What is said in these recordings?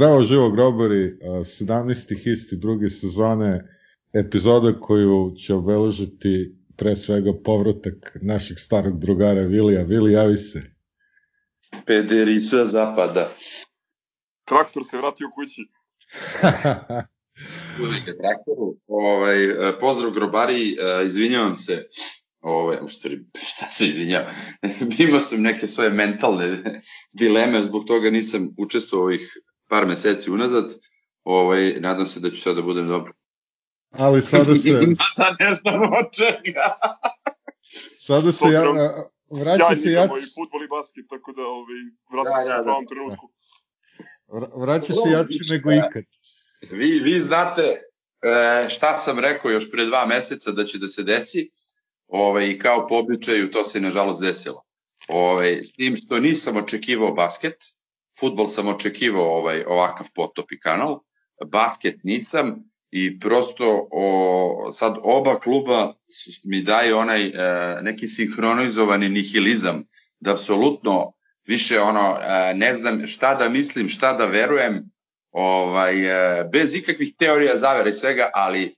Zdravo živo grobari, 17. isti druge sezone, epizoda koju će obeležiti pre svega povratak našeg starog drugara Vilija. Vili, javi se. Pederisa zapada. Traktor se vratio kući. Uvijek traktoru. Ovaj, pozdrav grobari, izvinjavam se Ove, u stvari, šta se izvinjava, imao sam neke svoje mentalne dileme, zbog toga nisam učestvovao ovih par meseci unazad, ovaj, nadam se da ću sada da budem dobro. Ali sada se... Sada ne znam od čega. sada se ja, vraća se ja... i futbol i basket, tako da ovaj, vraća da, se da, u pravom da. trenutku. Vraća se jači nego ikad. Vi, vi znate e, šta sam rekao još pre dva meseca da će da se desi, ovaj, i kao po običaju to se nažalost desilo. Ovaj, s tim što nisam očekivao basket, futbol sam očekivao ovaj, ovakav potop i kanal, basket nisam i prosto o, sad oba kluba mi daje onaj e, neki sinhronizovani nihilizam da apsolutno više ono e, ne znam šta da mislim, šta da verujem, ovaj e, bez ikakvih teorija zavere i svega, ali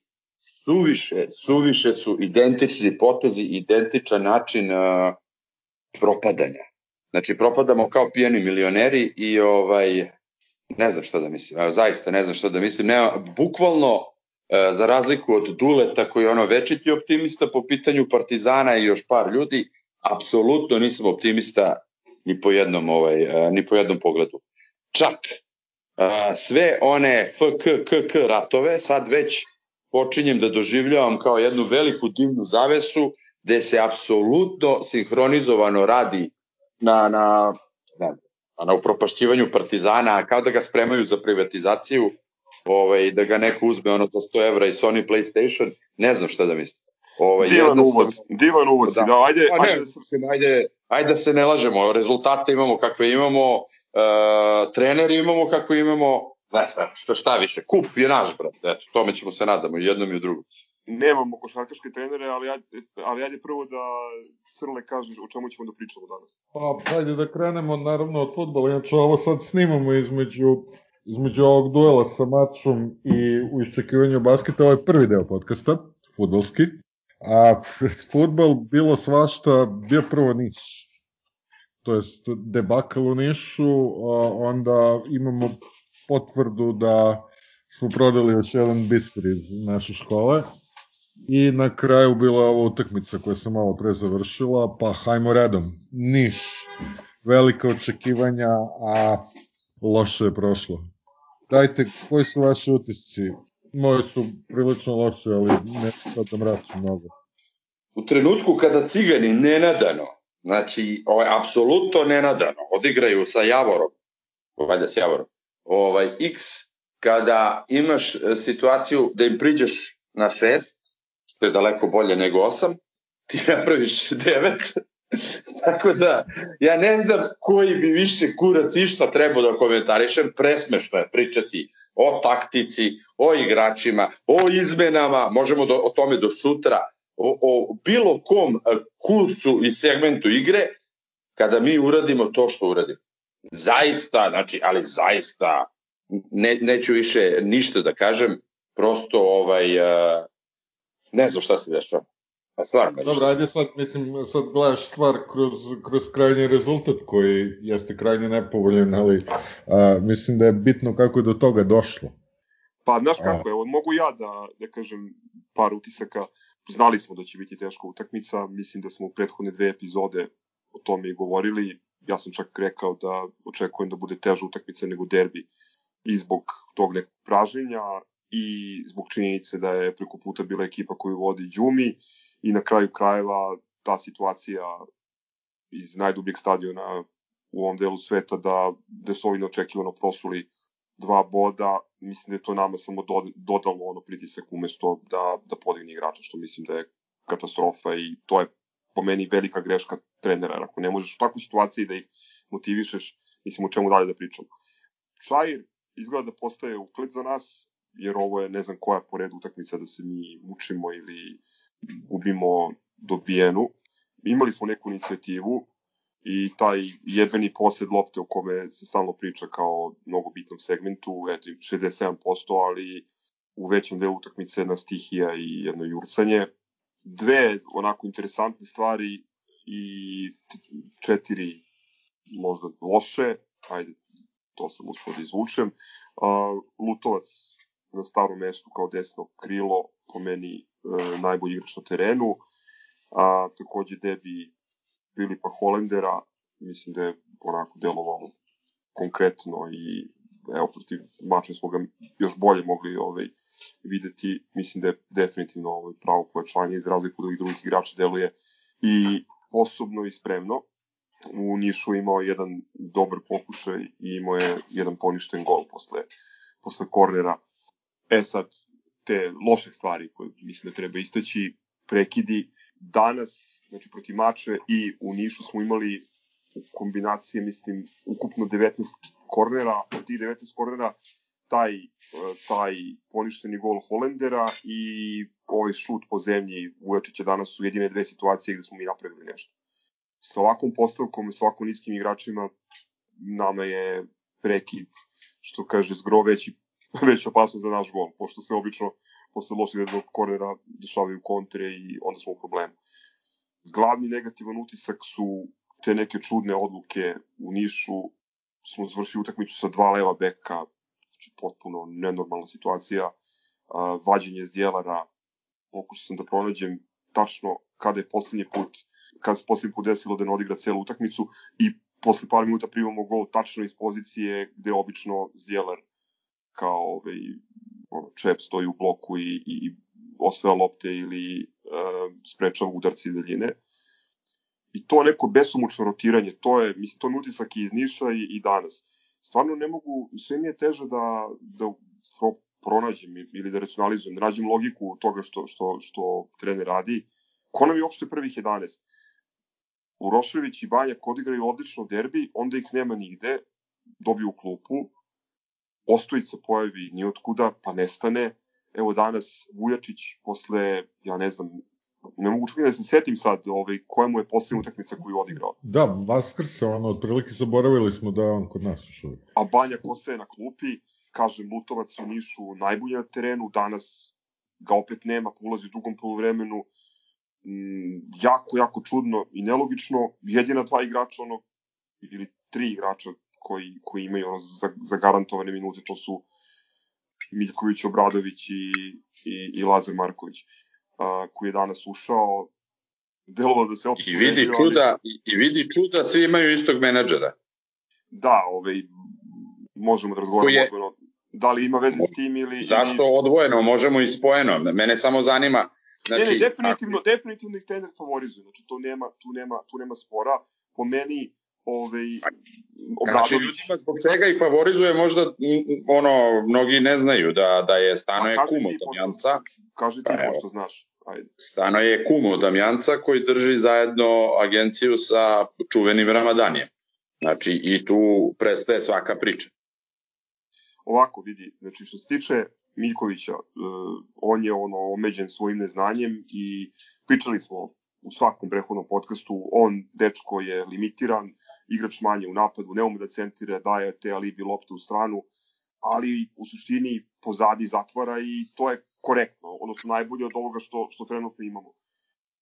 suviše, suviše su identični potezi, identičan način uh, propadanja. Znači, propadamo kao pijeni milioneri i ovaj, ne znam šta da mislim, evo, zaista ne znam šta da mislim, nema, bukvalno, uh, za razliku od Duleta koji je ono večiti optimista po pitanju Partizana i još par ljudi, apsolutno nisam optimista ni po jednom, ovaj, uh, ni po jednom pogledu. Čak, uh, sve one FK, KK ratove, sad već počinjem da doživljavam kao jednu veliku dimnu zavesu gde se apsolutno sinhronizovano radi na, na, ne, na upropašćivanju partizana, kao da ga spremaju za privatizaciju, ovaj, da ga neko uzme ono za 100 evra i Sony PlayStation, ne znam šta da mislim. Ovaj, divan uvod, divan uvod, da, da ajde, pa ne, ajde, mislim, ajde, ajde da se ne lažemo, rezultate imamo kakve imamo, uh, treneri imamo kako imamo, Ne, što šta više, kup je naš, brat. Eto, tome ćemo se nadamo i jednom i u drugom. Nemamo košarkaške trenere, ali ajde, ali ajde prvo da Srle kaže o čemu ćemo da pričamo danas. Pa, ajde da krenemo naravno od futbola, inače ovo sad snimamo između između ovog duela sa Mačom i u iščekivanju basketa, ovo je prvi deo podcasta, futbolski, a futbol bilo svašta, bio prvo Niš, to jest debakal u Nišu, onda imamo potvrdu da smo prodali još jedan biser iz naše škole. I na kraju bila ova utakmica koja se malo pre završila, pa hajmo redom. Niš, velika očekivanja, a loše je prošlo. Dajte, koji su vaši utisci? Moji su prilično loše, ali ne sad da mračim mnogo. U trenutku kada cigani nenadano, znači, ovaj, apsolutno nenadano, odigraju sa Javorom, valjda s Javorom, ovaj, x kada imaš situaciju da im priđeš na 6, što je daleko bolje nego 8, ti napraviš 9, Tako da, ja ne znam koji bi više kurac išta trebao da komentarišem, presmešno je pričati o taktici, o igračima, o izmenama, možemo do, o tome do sutra, o, o bilo kom e, kursu i segmentu igre, kada mi uradimo to što uradimo. Zaista, znači, ali zaista, ne, neću više ništa da kažem, prosto ovaj, uh, ne znam šta se dešava. Pa stvarno. Dobro, ajde sad, mislim, sad gledaš stvar kroz, kroz krajnji rezultat koji jeste krajnje nepovoljen, ali a, mislim da je bitno kako je do toga došlo. Pa, znaš kako je, mogu ja da, da kažem par utisaka. Znali smo da će biti teška utakmica, mislim da smo u prethodne dve epizode o tome i govorili, ja sam čak rekao da očekujem da bude teža utakmica nego derbi i zbog tog nekog pražnjenja i zbog činjenice da je preko puta bila ekipa koju vodi Đumi i na kraju krajeva ta situacija iz najdubljeg stadiona u ovom delu sveta da, da su ovi neočekivano prosuli dva boda, mislim da je to nama samo dodalo ono pritisak umesto da, da podigne igrača, što mislim da je katastrofa i to je po meni velika greška trenera. Ako ne možeš u takvoj situaciji da ih motivišeš, mislim o čemu dalje da pričamo. Šajir izgleda da postaje uklet za nas, jer ovo je ne znam koja je pored utakmica da se mi mučimo ili gubimo dobijenu. Imali smo neku inicijativu i taj jebeni posled lopte o kome se stalno priča kao mnogo bitnom segmentu, eto 67%, ali u većem delu utakmice jedna stihija i jedno jurcanje. Dve onako interesantne stvari i četiri možda loše, ajde, to sam uspio da izvučem. Uh, Lutovac na starom mestu kao desno krilo, po meni e, najbolji igrač na terenu. A, takođe debi Filipa Holendera, mislim da je onako delovalo konkretno i evo protiv mača smo ga još bolje mogli ovaj, videti, mislim da je definitivno ovaj, pravo pojačanje iz razliku od ovih drugih igrača deluje i osobno i spremno. U Nišu imao jedan dobar pokušaj i imao je jedan poništen gol posle, posle kornera. E sad, te loše stvari koje mislim da treba istaći, prekidi. Danas, znači protiv mače i u Nišu smo imali u kombinaciji, mislim, ukupno 19 kornera, od tih 19 kornera taj, taj poništeni gol Holendera i ovaj šut po zemlji Vujačića danas su jedine dve situacije gde smo mi napravili nešto. Sa ovakvom postavkom i sa ovakvom niskim igračima nama je prekid, što kaže, zgro veći, veća opasnost za naš gol, pošto se obično posle lošeg jednog kornera dešavaju kontre i onda smo u problemu. Glavni negativan utisak su te neke čudne odluke u Nišu, smo završili utakmicu sa dva leva beka, znači potpuno nenormalna situacija, vađenje zdjelara, pokušao sam da pronađem tačno kada je poslednji put, kada se poslednji put desilo da ne odigra celu utakmicu i posle par minuta primamo gol tačno iz pozicije gde obično zdjelar kao ovaj, čep stoji u bloku i, i osvaja lopte ili uh, sprečava udarci daljine. I to neko besomučno rotiranje, to je, mislim, to je utisak iz Niša i, i danas. Stvarno ne mogu, sve mi je teže da, da pro, pronađem ili da racionalizujem, da nađem logiku toga što, što, što trener radi. Ko nam je uopšte prvih 11? Urošević i Banjak odigraju odlično derbi, onda ih nema nigde, dobiju klupu, Ostojica pojavi ni otkuda, pa nestane. Evo danas Vujačić posle, ja ne znam, ne mogu čak da se setim sad ovaj, koja mu je poslednja utakmica koju je odigrao. Da, Vaskrsa, ono, otprilike zaboravili smo da je on kod nas još uvijek. A Banjak ostaje na klupi, kažem, Lutovac u Nišu najbolji na terenu, danas ga opet nema, ulazi u dugom polovremenu, mm, jako, jako čudno i nelogično, jedina dva igrača, ono, ili tri igrača koji, koji imaju ono za, garantovane minute, to su Miljković, Obradović i, i, i Lazar Marković, a, koji je danas ušao, delovalo da se opet... I vidi čuda, ali... i vidi čuda, svi imaju istog menadžera. Da, ovaj, možemo da razgovaramo je... odvojeno, da li ima veze s tim ili... Zašto ili... odvojeno, možemo i spojeno, mene samo zanima, Znači, ne, ne, definitivno, ako... definitivno ih trener favorizuje, znači tu nema, tu nema, tu nema spora. Po meni, ovaj, Obradović. Znači, ljudima zbog čega i favorizuje možda, ono, mnogi ne znaju da, da je Stano je kum od Damjanca. Kaži ti, pa, pošto znaš. Ajde. Stano je kum od Damjanca koji drži zajedno agenciju sa čuvenim Ramadanijem. Znači, i tu prestaje svaka priča. Ovako, vidi, znači, što se tiče Miljkovića, uh, on je ono omeđen svojim neznanjem i pričali smo u svakom prehodnom podcastu, on, dečko, je limitiran, igrač manje u napadu, ne ume da centire, daje te alibi lopte u stranu, ali u suštini pozadi zatvara i to je korektno, odnosno najbolje od ovoga što, što trenutno imamo.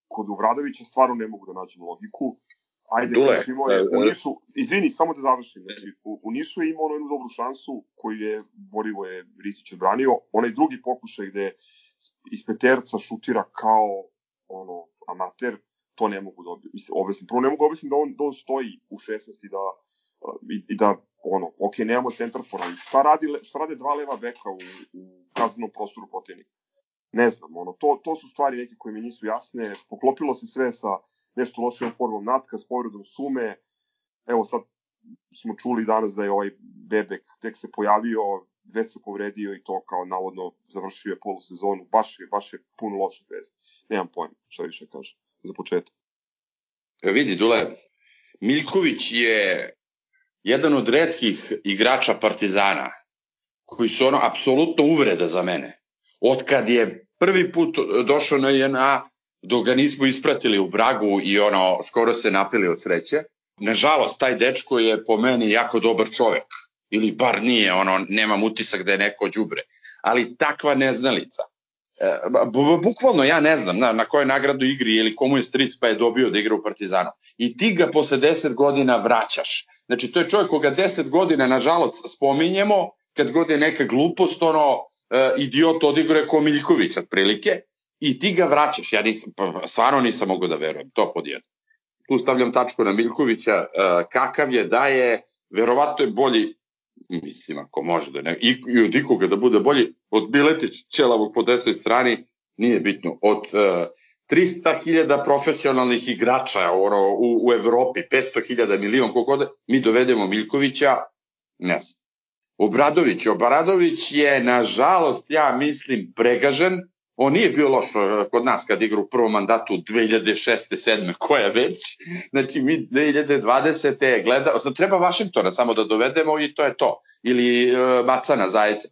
Kod Uvradovića stvarno ne mogu da nađem logiku. Ajde, Dule, znači, imao je, u Nišu, izvini, samo da završim, znači, u, u Nišu je imao jednu dobru šansu koju je Borivo je Risić odbranio, onaj drugi pokušaj gde iz peterca šutira kao ono, amater, to ne mogu da objasnim. Prvo ne mogu da objasnim da on, da on stoji u 16 i da, i, i da ono, ok, nemamo centar for, ali šta, radi, šta rade dva leva beka u, u kaznenom prostoru protivnika? Ne znam, ono, to, to su stvari neke koje mi nisu jasne, poklopilo se sve sa nešto lošijom formom natka, s povredom sume, evo sad smo čuli danas da je ovaj Bebek tek se pojavio, već se povredio i to kao navodno završio je polusezonu, baš je, baš je puno loše veze. Nemam pojma šta više kaže za početak. E vidi, Dule, Miljković je jedan od redkih igrača Partizana koji su ono apsolutno uvreda za mene. Od kad je prvi put došao na JNA, dok ga nismo ispratili u Bragu i ono, skoro se napili od sreće, nažalost, taj dečko je po meni jako dobar čovek. Ili bar nije, ono, nemam utisak da je neko đubre. Ali takva neznalica. E, bukvalno ja ne znam na, na kojoj nagradu igri ili komu je stric pa je dobio da igra u Partizanu. I ti ga posle 10 godina vraćaš. Znači, to je čovjek koga 10 godina, nažalost, spominjemo, kad god je neka glupost, ono, e, idiot odigruje ko Miljković, otprilike, i ti ga vraćaš. Ja nisam, pa, stvarno nisam mogu da verujem, to pod jedan. Tu stavljam tačku na Miljkovića, e, kakav je, da je, verovatno je bolji, mislim, ako može da ne, i, i od ikoga da bude bolji, od Biletić, Čelavog po desnoj strani, nije bitno, od e, 300.000 profesionalnih igrača ono, u, u Evropi, 500.000 milion, kogod, mi dovedemo Miljkovića, ne znam. Obradović, Obradović je, nažalost, ja mislim, pregažen, on nije bio loš e, kod nas kad igra u prvom mandatu 2006. 7. koja već, znači mi 2020. gledao, sad treba Vašingtona samo da dovedemo i to je to, ili uh, Macana Zajeca,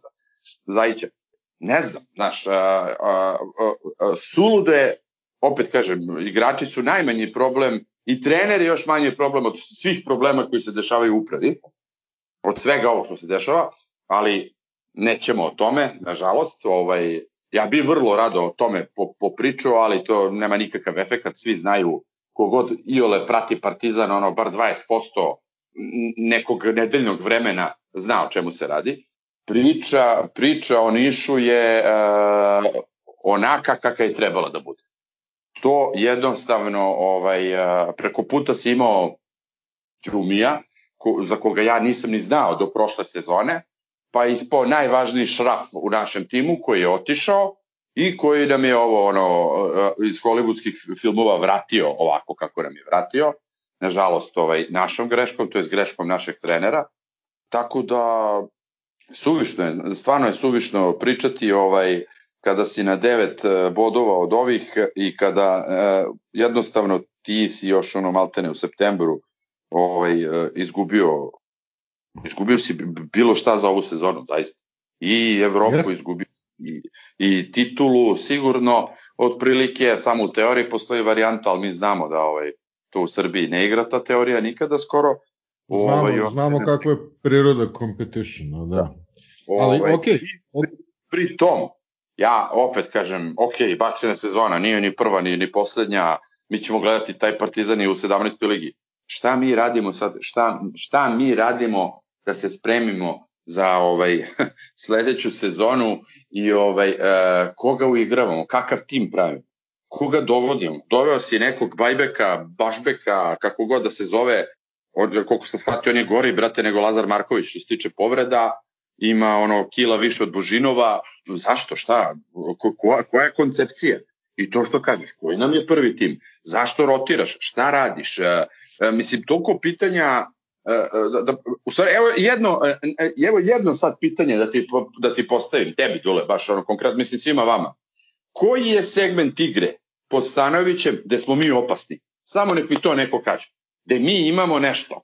Zajića, ne znam, znaš, a, a, a, sulude, opet kažem, igrači su najmanji problem i trener je još manji problem od svih problema koji se dešavaju u upravi, od svega ovo što se dešava, ali nećemo o tome, nažalost, ovaj, ja bih vrlo rado o tome popričao, ali to nema nikakav efekat, svi znaju kogod Iole prati Partizan, ono bar 20% nekog nedeljnog vremena zna o čemu se radi. Priča, priča o Nišu je uh, onaka kakva je trebala da bude. To jednostavno ovaj, uh, preko puta si imao Đumija, ko, za koga ja nisam ni znao do prošle sezone, pa ispao najvažniji šraf u našem timu koji je otišao i koji nam je ovo ono iz hollywoodskih filmova vratio ovako kako nam je vratio. Nažalost, ovaj, našom greškom, to je greškom našeg trenera. Tako da suvišno je, stvarno je suvišno pričati ovaj kada si na devet e, bodova od ovih i kada eh, jednostavno ti si još ono maltene u septembru ovaj, eh, izgubio izgubio si bilo šta za ovu sezonu, zaista. I Evropu yes. izgubio i, i titulu sigurno otprilike samo u teoriji postoji varijanta, ali mi znamo da ovaj to u Srbiji ne igra ta teorija nikada skoro. Znamo, ovaj, znamo kakva je priroda competition, da. Ali, ovaj, okay. Pri, pri tom, ja opet kažem, ok, bačena sezona, nije ni prva, ni, ni poslednja, mi ćemo gledati taj Partizan i u 17. ligi. Šta mi radimo sad, šta, šta mi radimo da se spremimo za ovaj sledeću sezonu i ovaj uh, koga uigravamo, kakav tim pravimo, koga dovodimo. Doveo si nekog Bajbeka, Bašbeka, kako god da se zove, od, koliko sam shvatio, on je gori, brate, nego Lazar Marković što se tiče povreda, ima ono kila više od Božinova, zašto, šta, ko, koja, koja je koncepcija? I to što kažeš, koji nam je prvi tim? Zašto rotiraš? Šta radiš? E, e, mislim, toliko pitanja E, e, da, da, u stvari, evo jedno, e, evo jedno sad pitanje da ti, da ti postavim, tebi dole, baš ono konkretno, mislim svima vama. Koji je segment igre pod Stanovićem gde smo mi opasni? Samo nek mi to neko kaže. Gde mi imamo nešto.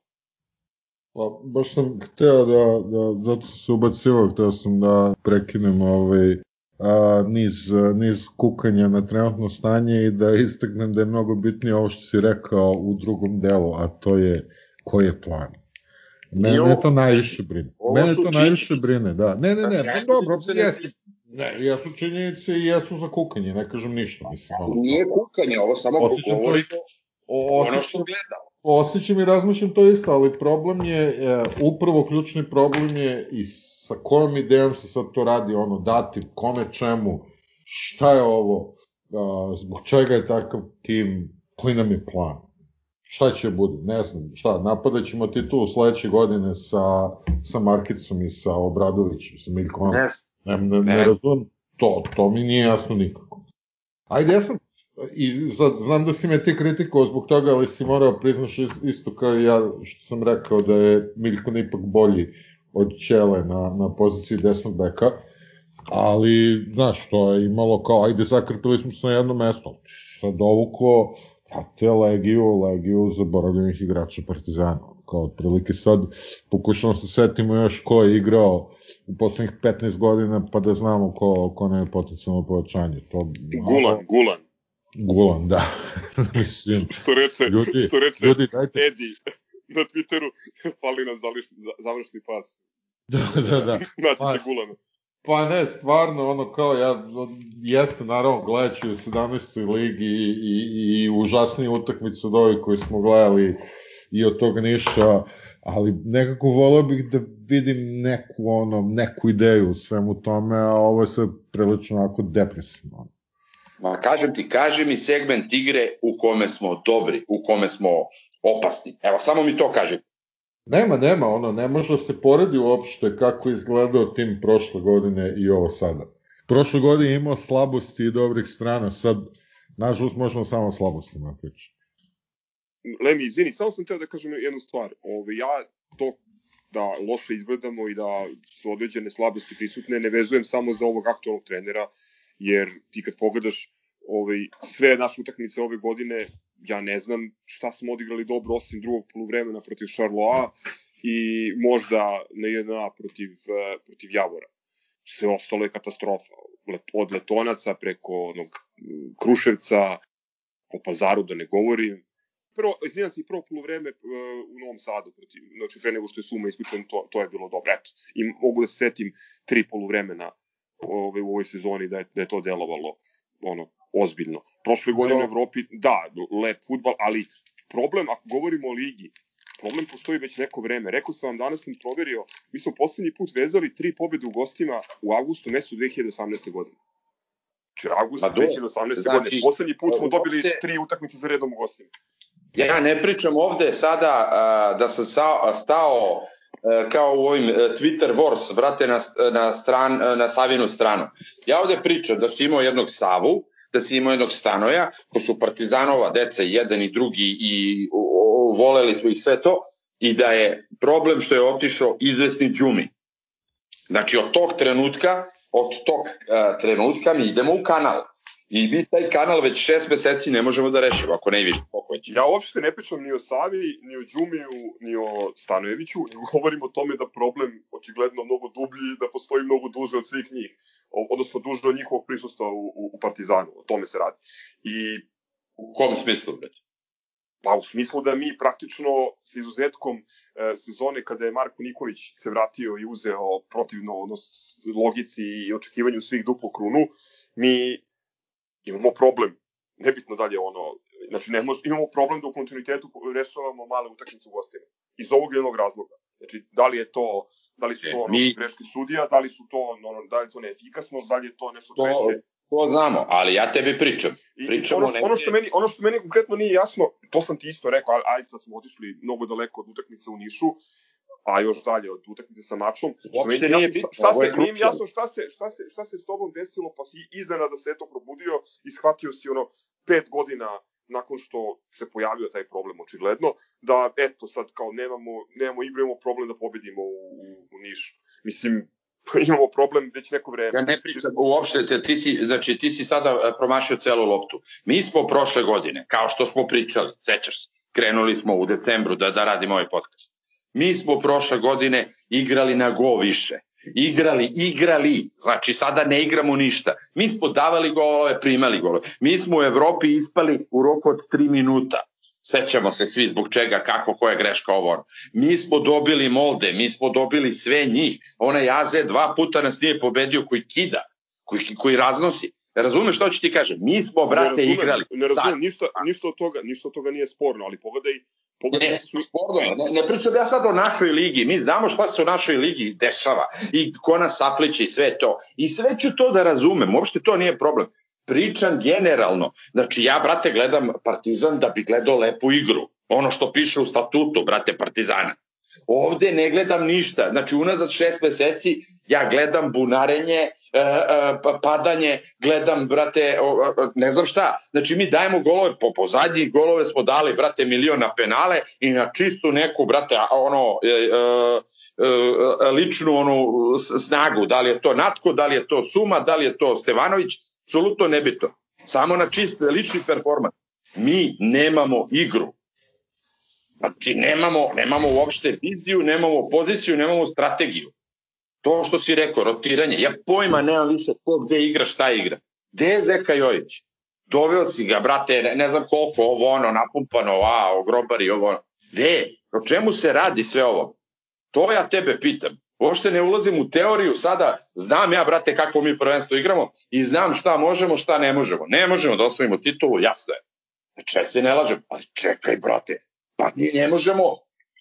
Pa, baš sam hteo da, da zato sam se ubacivo, hteo sam da prekinem ovaj, a, niz, niz kukanja na trenutno stanje i da istaknem da je mnogo bitnije ovo što si rekao u drugom delu, a to je koji je plan. Mene ovo, to najviše brine. Mene to najviše brine, da. Ne, ne, ne, znači, pa dobro, jesu, ne, jesu činjenice i jesu za kukanje, ne kažem ništa, mislim. Ono, Nije kukanje, ovo samo govori o, ono što gledamo. Osjećam i razmišljam to isto, ali problem je, e, upravo ključni problem je i sa kojom idejom se sad to radi, ono, dati, kome, čemu, šta je ovo, a, zbog čega je takav tim, koji nam je plan šta će bude, ne znam, šta, napadat ćemo titul sledeće godine sa, sa Markicom i sa Obradovićem, sa Miljkom. Ne, ne, ne, ne razumem, to, to mi nije jasno nikako. Ajde, ja sam, i sad, znam da si me ti kritikovao zbog toga, ali si morao priznaš isto kao ja što sam rekao da je Miljko ipak bolji od Ćele na, na poziciji desnog beka, ali, znaš, to je imalo kao, ajde, zakrpili smo se na jedno mesto, sad ko, te Legiju, Legiju zaboravljenih igrača Partizana. Kao otprilike sad pokušamo se setimo još ko je igrao u poslednjih 15 godina pa da znamo ko, ko ne je potencijalno povećanje. To, Gulan, Gulan. Gulan, da. Mislim, što reče, ljudi, što reče ljudi, dajte, Edi. na Twitteru, fali nam završni pas. Da, da, da. Znači pa, Gulana. Pa ne, stvarno, ono kao ja, jeste naravno gledajući u 17. ligi i, i, i užasnije utakmice od ovih koji smo gledali i od tog Niša, ali nekako volio bih da vidim neku, ono, neku ideju u svemu tome, a ovo je sve prilično onako depresivno. Ma kažem ti, kaži mi segment igre u kome smo dobri, u kome smo opasni. Evo, samo mi to kažete. Nema, nema, ono, ne može da se poredi uopšte kako izgledao tim prošle godine i ovo sada. Prošle godine imao slabosti i dobrih strana, sad, nažalost, možemo samo slabostima pričati. Lemi, izvini, samo sam teo da kažem jednu stvar. Ove, ja to da loše izgledamo i da su određene slabosti prisutne ne vezujem samo za ovog aktualnog trenera, jer ti kad pogledaš ovaj, sve naše utakmice ove godine, ja ne znam šta smo odigrali dobro osim drugog poluvremena protiv Charloa i možda na 1 protiv, eh, protiv Javora. Sve ostalo je katastrofa. Od Letonaca preko onog Kruševca, po pazaru da ne govorim. Prvo, izvinjam se i prvo poluvreme uh, u Novom Sadu, protiv, znači pre nego što je Suma isključen, to, to je bilo dobro. Eto, i mogu da se setim tri poluvremena ove, u ovoj sezoni da je, da je to delovalo ono, ozbiljno. Prošle godine u Evropi, da, lep futbal, ali problem, ako govorimo o ligi, problem postoji već neko vreme. Rekao sam vam, danas sam proverio, mi smo poslednji put vezali tri pobede u gostima u avgustu mesecu 2018. godine. Znači, avgust 2018. Znači, godine. Poslednji put smo dobili tri utakmice za redom u gostima. Ja ne pričam ovde sada uh, da sam stao uh, kao u ovim uh, Twitter wars, brate, na, na, stran, na Savinu stranu. Ja ovde pričam da si imao jednog Savu, da si imao jednog Stanoja, ko su Partizanova deca, jedan i drugi, i o, o, voleli smo ih sve to, i da je problem što je otišao izvesni Đumi. Znači, od tog trenutka, od tog uh, trenutka mi idemo u kanal. I mi taj kanal već šest meseci ne možemo da rešimo, ako ne i više pokojeći. Ja uopšte ne pričam ni o Savi, ni o Đumiju, ni o Stanojeviću, govorim o tome da problem očigledno mnogo dublji, da postoji mnogo duže od svih njih, odnosno duže od njihovog prisustva u, u, u Partizanu, o tome se radi. I U kom smislu, brate? Pa u smislu da mi praktično sa izuzetkom e, sezone kada je Marko Nikolić se vratio i uzeo protivno odnosno, logici i očekivanju svih duplo krunu, mi imamo problem, nebitno dalje ono, znači ne mož, imamo problem da u kontinuitetu rešavamo male utakmice u gostima. Iz ovog jednog razloga. Znači, da li je to, da li su to e, mi... greške sudija, da li su to, ono, da li to neefikasno, da li je to nešto to, treće. To znamo, ali ja tebi pričam. Pričamo ono, ono, što meni, ono što meni konkretno nije jasno, to sam ti isto rekao, ali aj sad smo otišli mnogo daleko od utakmice u Nišu, a još dalje od utakmice sa mačom. Uopšte nije bitno, šta se, nije jasno šta se, šta, se, šta se s tobom desilo, pa si da se eto probudio i shvatio si ono pet godina nakon što se pojavio taj problem očigledno, da eto sad kao nemamo, nemamo igru, imamo problem da pobedimo u, u, u Nišu. Mislim, imamo problem već neko vreme. Ja ne pričam uopšte, te, ti si, znači ti si sada e, promašio celu loptu. Mi smo prošle godine, kao što smo pričali, sećaš se, krenuli smo u decembru da, da radimo ovaj podcast. Mi smo prošle godine igrali na go više. Igrali, igrali. Znači sada ne igramo ništa. Mi smo davali golove, primali golove. Mi smo u Evropi ispali u roku od 3 minuta. Sećamo se svi zbog čega, kako, koja greška ovo. Mi smo dobili Molde, mi smo dobili sve njih. Onaj AZ dva puta nas nije pobedio koji kida, koji, koji raznosi. Razumeš što ću ti kažem? Mi smo, brate, ne razumem, igrali. Ne razumem, ništa, ništa, od toga, ništa od toga nije sporno, ali pogledaj Ne, Ne, ne pričam ja sad o našoj ligi. Mi znamo šta se u našoj ligi dešava i ko nas sapliče i sve to. I sve ću to da razumem. Uopšte to nije problem. Pričam generalno. Znači ja, brate, gledam Partizan da bi gledao lepu igru. Ono što piše u statutu, brate, Partizana. Ovde ne gledam ništa. Znači, unazad šest meseci ja gledam bunarenje, e, e, padanje, gledam, brate, ne znam šta. Znači, mi dajemo golove, po, po zadnjih golove smo dali, brate, milion na penale i na čistu neku, brate, ono, e, ličnu onu snagu. Da li je to Natko, da li je to Suma, da li je to Stevanović, apsolutno nebitno. Samo na čist lični performans. Mi nemamo igru. Znači, nemamo, nemamo uopšte viziju, nemamo poziciju, nemamo strategiju. To što si rekao, rotiranje. Ja pojma nemam više ko gde igra, šta igra. Gde je Zeka Jojić? Doveo si ga, brate, ne, ne znam koliko, ovo ono, napumpano, a, grobari, ovo ono. Gde? O čemu se radi sve ovo? To ja tebe pitam. Uopšte ne ulazim u teoriju sada, znam ja, brate, kako mi prvenstvo igramo i znam šta možemo, šta ne možemo. Ne možemo da osvojimo titulu, jasno je. Če se ne lažem, ali čekaj, brate, pa mi ne možemo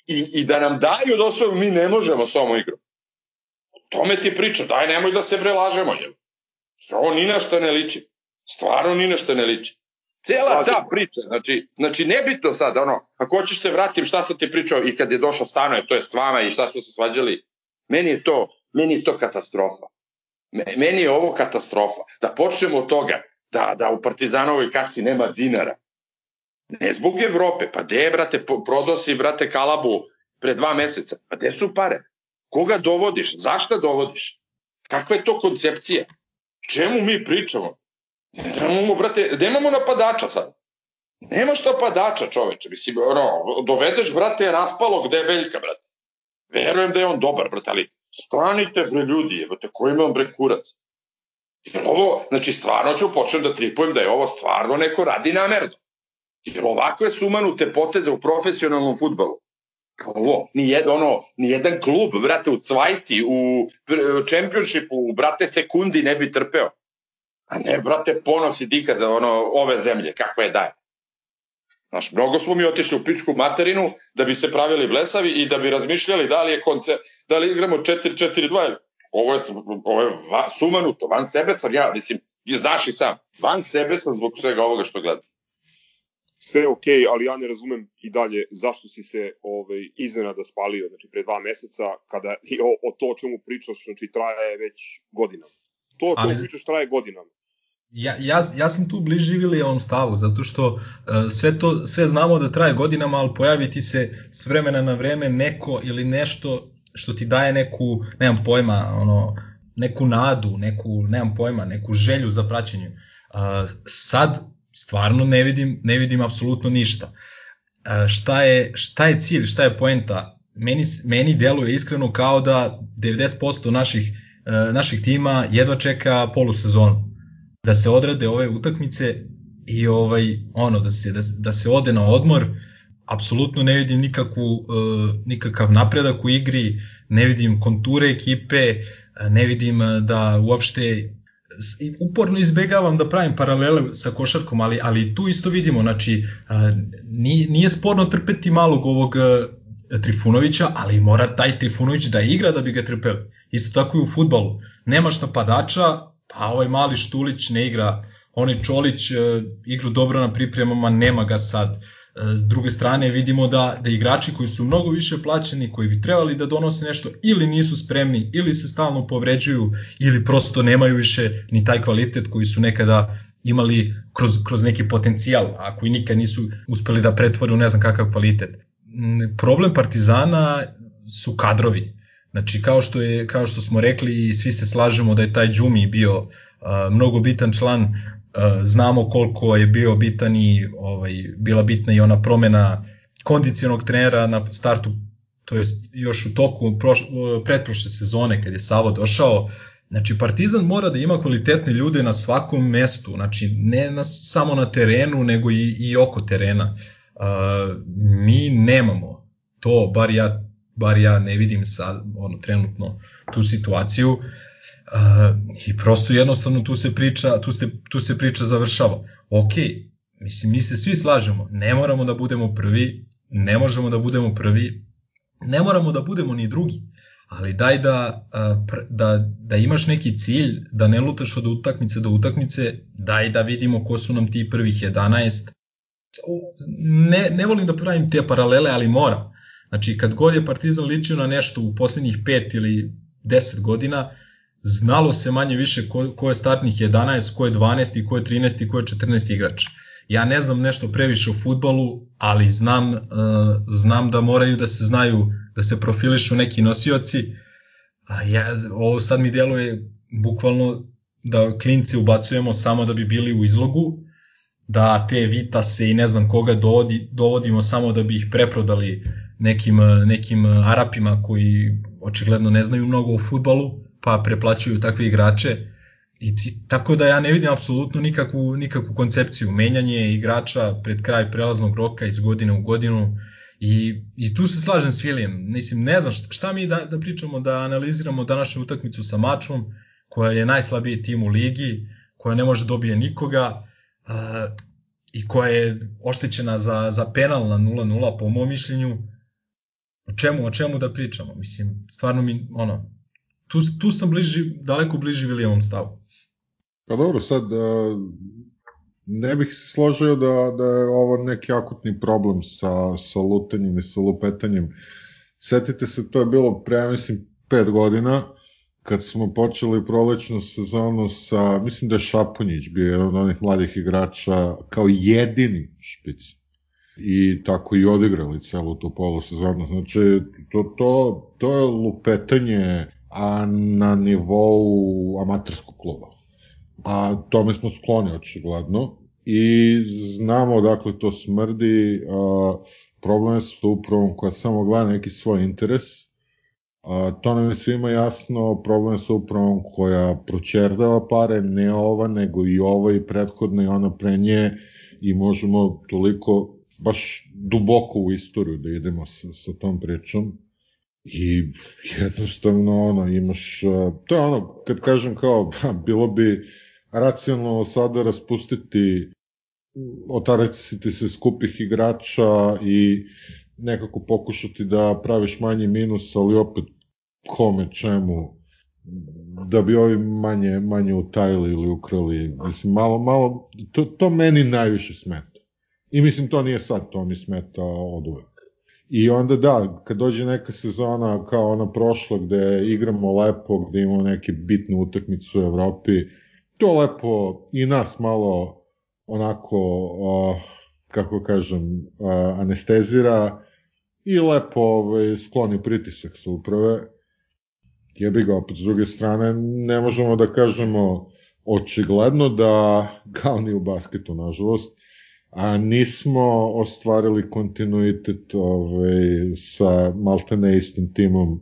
i, i da nam daju da osvojimo, mi ne možemo s ovom igrom. Tome ti priča, daj nemoj da se brelažemo, jel? Ovo ni na što ne liči. Stvarno ni na što ne liči. Cela ta priča, znači, znači nebitno sad, ono, ako hoćeš se vratim šta sam ti pričao i kad je došao stanoje, to je s vama i šta smo se svađali, meni je to, meni je to katastrofa. Meni je ovo katastrofa. Da počnemo od toga da, da u Partizanovoj kasi nema dinara. Ne zbog Evrope, pa gde brate, prodosi, brate, kalabu pre dva meseca. Pa gde su pare? Koga dovodiš? Zašto dovodiš? Kakva je to koncepcija? Čemu mi pričamo? Nemamo, brate, nemamo napadača sad. Nemaš napadača, čoveče. Mislim, ono, dovedeš, brate, raspalog debeljka, brate. Verujem da je on dobar, brate, ali stanite, bre, ljudi, jebote, ko ima bre kurac? Jer ovo, znači, stvarno ću počnem da tripujem da je ovo stvarno neko radi namerno. Jer ovakve sumanute poteze u profesionalnom futbalu, ovo, ni, jed, ono, ni jedan klub, brate, u Cvajti, u čempionšipu, brate, sekundi ne bi trpeo. A ne, brate, ponos i dika za ono, ove zemlje, kako je daje. Znaš, mnogo smo mi otišli u pičku materinu da bi se pravili blesavi i da bi razmišljali da li je konce, da li igramo 4-4-2. Ovo je, ovo je va, sumanuto, van sebe sam ja, mislim, znaš i sam, van sebe sam zbog svega ovoga što gledam sve ok, ali ja ne razumem i dalje zašto si se ovaj, iznenada spalio, znači pre dva meseca, kada o, o to o čemu pričaš, znači traje već godinama. To o čemu ali... pričaš traje godinama. Ja, ja, ja sam tu bliži ovom stavu, zato što uh, sve to, sve znamo da traje godinama, ali pojaviti se s vremena na vreme neko ili nešto što ti daje neku, nemam pojma, ono, neku nadu, neku, nemam pojma, neku želju za praćenje. Uh, sad stvarno ne vidim, ne vidim apsolutno ništa. E, šta, je, šta je cilj, šta je poenta? Meni, meni deluje iskreno kao da 90% naših, e, naših tima jedva čeka polusezonu. Da se odrade ove utakmice i ovaj ono da se da, da se ode na odmor apsolutno ne vidim nikakvu uh, nikakav napredak u igri ne vidim konture ekipe ne vidim da uopšte uporno izbegavam da pravim paralele sa košarkom, ali, ali tu isto vidimo, znači, nije, nije sporno trpeti malog ovog Trifunovića, ali mora taj Trifunović da igra da bi ga trpeli. Isto tako i u futbalu. Nemaš napadača, pa ovaj mali Štulić ne igra, onaj Čolić igra dobro na pripremama, nema ga sad. S druge strane vidimo da, da igrači koji su mnogo više plaćeni, koji bi trebali da donose nešto, ili nisu spremni, ili se stalno povređuju, ili prosto nemaju više ni taj kvalitet koji su nekada imali kroz, kroz neki potencijal, a koji nikad nisu uspeli da pretvore u ne znam kakav kvalitet. Mm, problem Partizana su kadrovi. Znači, kao što, je, kao što smo rekli i svi se slažemo da je taj Džumi bio uh, mnogo bitan član znamo koliko je bio bitan i ovaj, bila bitna i ona promena kondicionog trenera na startu, to jest još u toku proš, eh, pretprošle sezone kad je Savo došao, Znači, Partizan mora da ima kvalitetne ljude na svakom mestu, znači ne na, samo na terenu, nego i, i oko terena. Uh, mi nemamo to, bar ja, bar ja ne vidim sad, ono, trenutno tu situaciju. Uh, I prosto jednostavno tu se priča, tu se, tu se priča završava. Ok, mislim, mi se svi slažemo, ne moramo da budemo prvi, ne možemo da budemo prvi, ne moramo da budemo ni drugi, ali daj da, da, da imaš neki cilj, da ne lutaš od utakmice do utakmice, daj da vidimo ko su nam ti prvih 11. Ne, ne volim da pravim te paralele, ali moram. Znači, kad god je Partizan ličio na nešto u poslednjih 5 ili 10 godina, znalo se manje više ko, ko je startnih 11, ko je 12 i ko je 13 i ko je 14 igrač. Ja ne znam nešto previše o futbalu, ali znam, uh, znam da moraju da se znaju, da se profilišu neki nosioci. A ja, ovo sad mi deluje bukvalno da klinci ubacujemo samo da bi bili u izlogu, da te Vitase i ne znam koga dovodi, dovodimo samo da bi ih preprodali nekim, nekim Arapima koji očigledno ne znaju mnogo o futbalu pa preplaćuju takve igrače i ti, tako da ja ne vidim apsolutno nikakvu, nikakvu koncepciju menjanje igrača pred kraj prelaznog roka iz godine u godinu I, I tu se slažem s Filijem. Mislim, ne znam šta mi da, da pričamo, da analiziramo današnju utakmicu sa Mačvom, koja je najslabiji tim u ligi, koja ne može dobije nikoga uh, i koja je oštećena za, za penal na 0-0 po mom mišljenju. O čemu, o čemu da pričamo? Mislim, stvarno mi, ono, tu, tu sam bliži, daleko bliži Vilijevom stavu. Pa dobro, sad, ne bih se složio da, da je ovo neki akutni problem sa, sa lutanjem i sa lupetanjem. Setite se, to je bilo pre, mislim, pet godina, kad smo počeli prolećnu sezonu sa, mislim da je Šapunjić bio jedan od onih mladih igrača kao jedini špic. I tako i odigrali celu tu polosezonu. Znači, to, to, to je lupetanje a na nivou amaterskog kluba. A tome smo skloni očigledno i znamo dakle to smrdi, a, problem je sa upravom koja samo gleda neki svoj interes, a, to nam je svima jasno, problem je sa upravom koja pročerdava pare, ne ova, nego i ova i prethodna i ona pre nje i možemo toliko baš duboko u istoriju da idemo sa, sa tom pričom i jednostavno ono imaš, to je ono kad kažem kao bilo bi racionalno sada raspustiti otarati se skupih igrača i nekako pokušati da praviš manji minus, ali opet kome, čemu, da bi ovi manje, manje utajili ili ukrali. Mislim, malo, malo, to, to meni najviše smeta. I mislim, to nije sad, to mi smeta od uvek. I onda da, kad dođe neka sezona kao ona prošla gde igramo lepo, gde imamo neke bitne utakmice u Evropi, to lepo i nas malo onako, uh, kako kažem, uh, anestezira i lepo ovaj, skloni pritisak sa uprave. Jebi ga, opet s druge strane, ne možemo da kažemo očigledno da, kao ni u basketu, nažalost, a nismo ostvarili kontinuitet ovaj, sa maltene istim timom,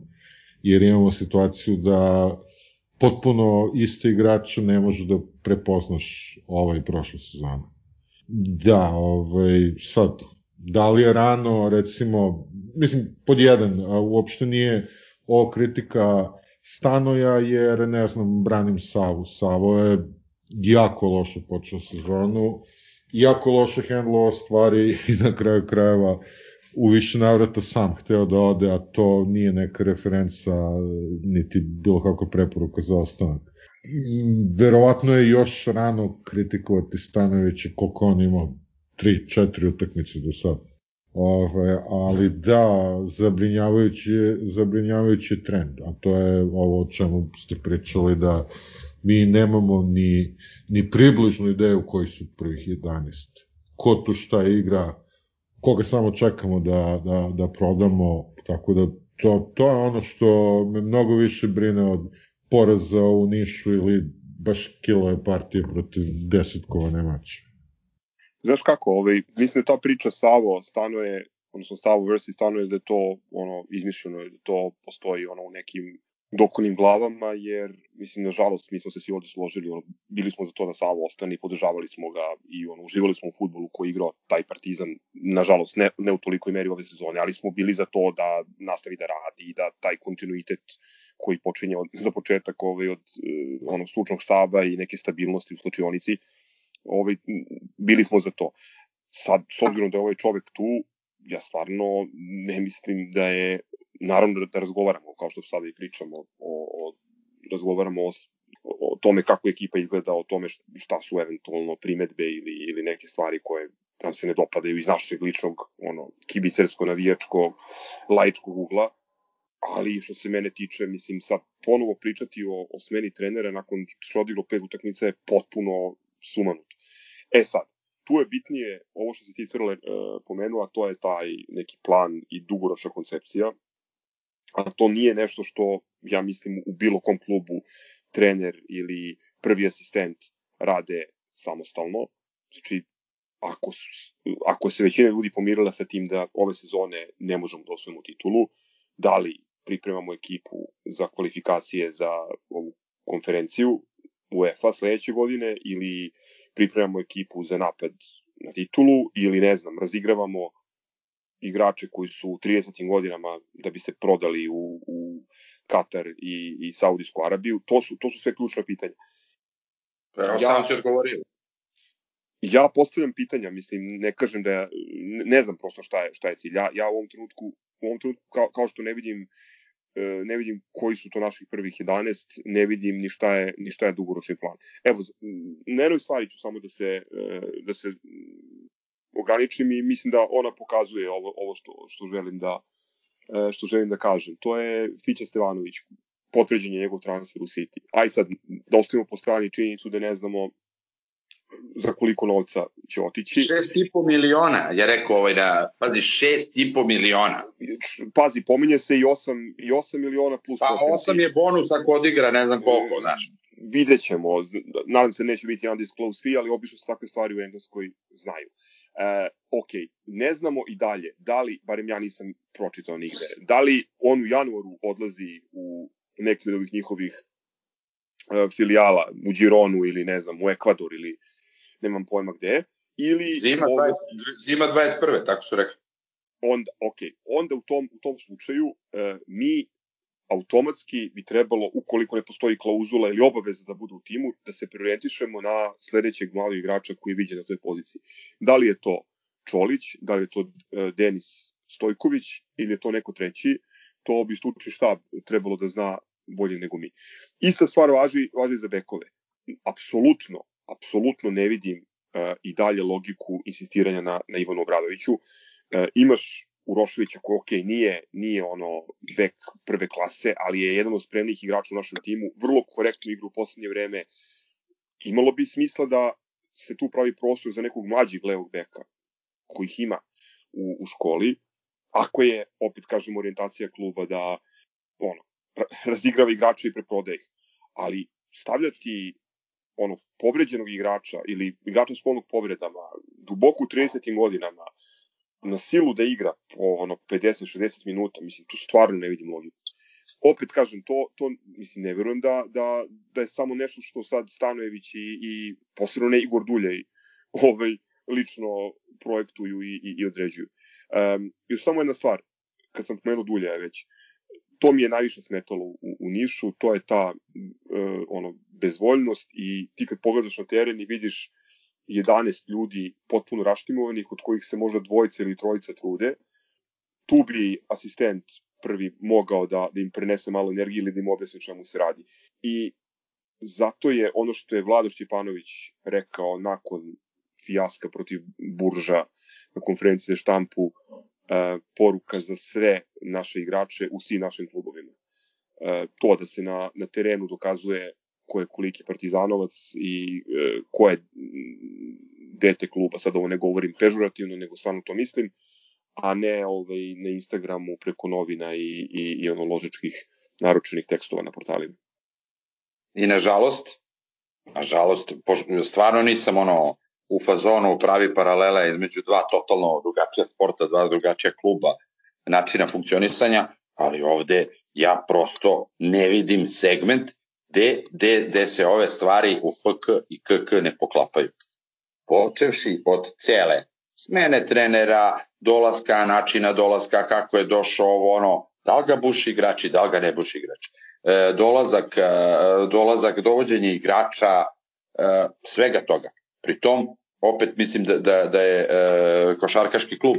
jer imamo situaciju da potpuno isto igrača ne može da prepoznaš ovaj prošle sezone. Da, ovaj, sad, da li je rano, recimo, mislim, pod jedan, a uopšte nije ovo kritika Stanoja, jer, ne znam, branim Savu. Savo je jako loše počeo sezonu, jako loše hendlo stvari i na kraju krajeva u više navrata sam hteo da ode, a to nije neka referenca niti bilo kako preporuka za ostanak. Verovatno je još rano kritikovati Stanovića koliko on imao 3-4 utakmice do sada. Ove, ali da, zabrinjavajući je, zabrinjavajući je trend, a to je ovo o čemu ste pričali da mi nemamo ni, ni približnu ideju koji su prvih 11. Ko tu šta igra, koga samo čekamo da, da, da prodamo, tako da to, to je ono što me mnogo više brine od poraza u Nišu ili baš kilove partije protiv desetkovane mače. Znaš kako, ovaj, mislim da ta priča Savo stanuje, odnosno Savo versi stanuje da je to ono izmišljeno, da to postoji ono u nekim dokonim glavama, jer, mislim, nažalost, mi smo se svi ovde složili, ono, bili smo za to da Savo ostane i podržavali smo ga i ono, uživali smo u futbolu koji igrao taj partizan, nažalost, ne, ne u tolikoj meri ove sezone, ali smo bili za to da nastavi da radi i da taj kontinuitet koji počinje od, za početak ovaj, od uh, ono, stručnog staba i neke stabilnosti u slučionici, ovaj, bili smo za to. Sad, s obzirom da je ovaj čovek tu, ja stvarno ne mislim da je naravno da, da razgovaramo, kao što sada i pričamo, o, o, razgovaramo o, o tome kako ekipa izgleda, o tome šta su eventualno primetbe ili, ili neke stvari koje nam se ne dopadaju iz našeg ličnog ono, kibicersko-navijačko laičkog ugla, ali što se mene tiče, mislim, sad ponovo pričati o, o smeni trenera nakon što odiglo pet utakmica je potpuno sumanuto. E sad, tu je bitnije ovo što se ti Crle uh, pomenuo, a to je taj neki plan i dugoročna koncepcija a to nije nešto što, ja mislim, u bilo kom klubu trener ili prvi asistent rade samostalno. Znači, ako, ako se većina ljudi pomirila sa tim da ove sezone ne možemo da osvojimo titulu, da li pripremamo ekipu za kvalifikacije za ovu konferenciju UEFA sledeće godine ili pripremamo ekipu za napad na titulu ili ne znam, razigravamo igrače koji su u 30. godinama da bi se prodali u, u Katar i, i Saudijsku Arabiju, to su, to su sve ključna pitanja. Evo, ja, sam si odgovorio. Ja postavljam pitanja, mislim, ne kažem da ja, ne znam prosto šta je, šta je cilj. Ja, ja u ovom trenutku, u ovom trenutku kao, kao što ne vidim e, ne vidim koji su to naših prvih 11, ne vidim ni šta je, ni šta je dugoročni plan. Evo, na jednoj stvari ću samo da se, e, da se ograničim i mislim da ona pokazuje ovo, ovo što, što želim da e, što želim da kažem. To je Fića Stevanović, potvrđen je njegov transfer u City. Aj sad, da ostavimo po strani činjenicu da ne znamo za koliko novca će otići. 6,5 miliona, je rekao ovaj da, pazi, 6,5 miliona. Pazi, pominje se i 8, i 8 miliona plus... Pa 8 je bonus ako odigra, ne znam koliko, znaš. Vidjet ćemo, nadam se neće biti undisclosed fee, ali obično se takve stvari u Engleskoj znaju. E, ok, ne znamo i dalje, da li, barem ja nisam pročitao nigde, da li on u januaru odlazi u neki od ovih njihovih e, filijala u Gironu ili ne znam, u Ekvador ili nemam pojma gde, ili... Zima, 20, zima 21. tako su rekli. Onda, ok, onda u tom, u tom slučaju e, mi automatski bi trebalo, ukoliko ne postoji klauzula ili obaveza da bude u timu, da se preorientišemo na sledećeg mladog igrača koji je viđen na toj poziciji. Da li je to Čolić, da li je to e, Denis Stojković ili je to neko treći, to bi stručni štab trebalo da zna bolje nego mi. Ista stvar važi, važi za bekove. Apsolutno, apsolutno ne vidim uh, i dalje logiku insistiranja na, na Ivanu Obradoviću. Uh, imaš Uroševića koji, ok, nije, nije ono bek prve klase, ali je jedan od spremnih igrača u našem timu, vrlo korektno igra u poslednje vreme. Imalo bi smisla da se tu pravi prostor za nekog mlađeg levog beka, kojih ima u, u školi, ako je, opet kažem, orijentacija kluba da ono, razigrava igrača i preprodaje ih. Ali stavljati ono, povređenog igrača ili igrača s polnog povredama, duboko u 30. godinama, na silu da igra po ono 50-60 minuta, mislim, tu stvarno ne vidim logiku. Opet kažem, to, to mislim, ne verujem da, da, da je samo nešto što sad Stanojević i, i posebno ne Igor Duljaj ovaj, lično projektuju i, i, i određuju. Um, još samo jedna stvar, kad sam pomenuo Duljaja već, to mi je najviše smetalo u, u Nišu, to je ta uh, ono, bezvoljnost i ti kad pogledaš na teren i vidiš 11 ljudi potpuno raštimovanih, od kojih se možda dvojica ili trojica trude, tu bi asistent prvi mogao da, da im prenese malo energije ili da im objasni čemu se radi. I zato je ono što je Vlado Šćepanović rekao nakon fijaska protiv Burža na konferenciji za štampu e, poruka za sve naše igrače u svim našim klubovima. E, to da se na, na terenu dokazuje ko je koliki partizanovac i e, ko je dete kluba, sad ovo ne govorim pežurativno, nego stvarno to mislim, a ne ovaj, na Instagramu preko novina i, i, i ono ložečkih naručenih tekstova na portalima. I nažalost, nažalost, stvarno nisam ono u fazonu pravi paralela između dva totalno drugačija sporta, dva drugačija kluba, načina funkcionisanja, ali ovde ja prosto ne vidim segment gde, gde, gde se ove stvari u FK i KK ne poklapaju. Počevši od cele smene trenera, dolaska, načina dolaska, kako je došao ovo ono, da li ga buši igrači, da li ga ne buši igrač. E, dolazak, e, dolazak, dovođenje igrača, e, svega toga. Pritom, opet mislim da, da, da je e, košarkaški klub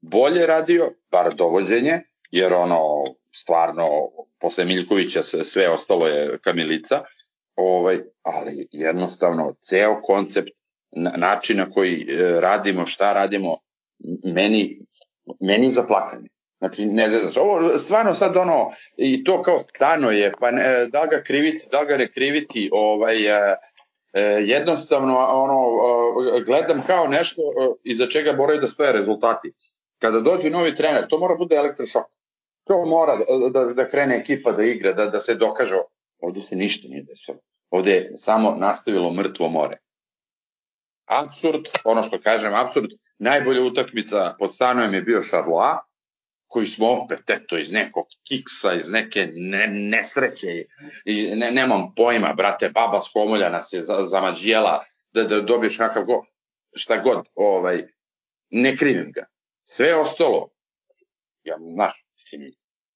bolje radio, bar dovođenje, jer ono, stvarno, posle Miljkovića sve ostalo je kamilica, ovaj, ali jednostavno, ceo koncept, način na koji e, radimo, šta radimo, meni, meni za plakanje. Znači, ne znam, ovo stvarno sad ono, i to kao stano je, pa ne, da ga kriviti, da ga ne kriviti, ovaj, e, e, jednostavno ono, gledam kao nešto iza čega moraju da stoje rezultati. Kada dođe novi trener, to mora bude elektrošok. To mora da, da, da krene ekipa da igra, da, da se dokaže. Ovde se ništa nije desilo. Ovde je samo nastavilo mrtvo more. Absurd, ono što kažem, absurd, najbolja utakmica pod stanojem je bio Charlois, koji smo opet, eto, iz nekog kiksa, iz neke ne, nesreće, i ne, nemam pojma, brate, baba s komolja nas je zamađijela da, da dobiješ kakav go, šta god, ovaj, ne krivim ga. Sve ostalo, Ja, znaš, mislim,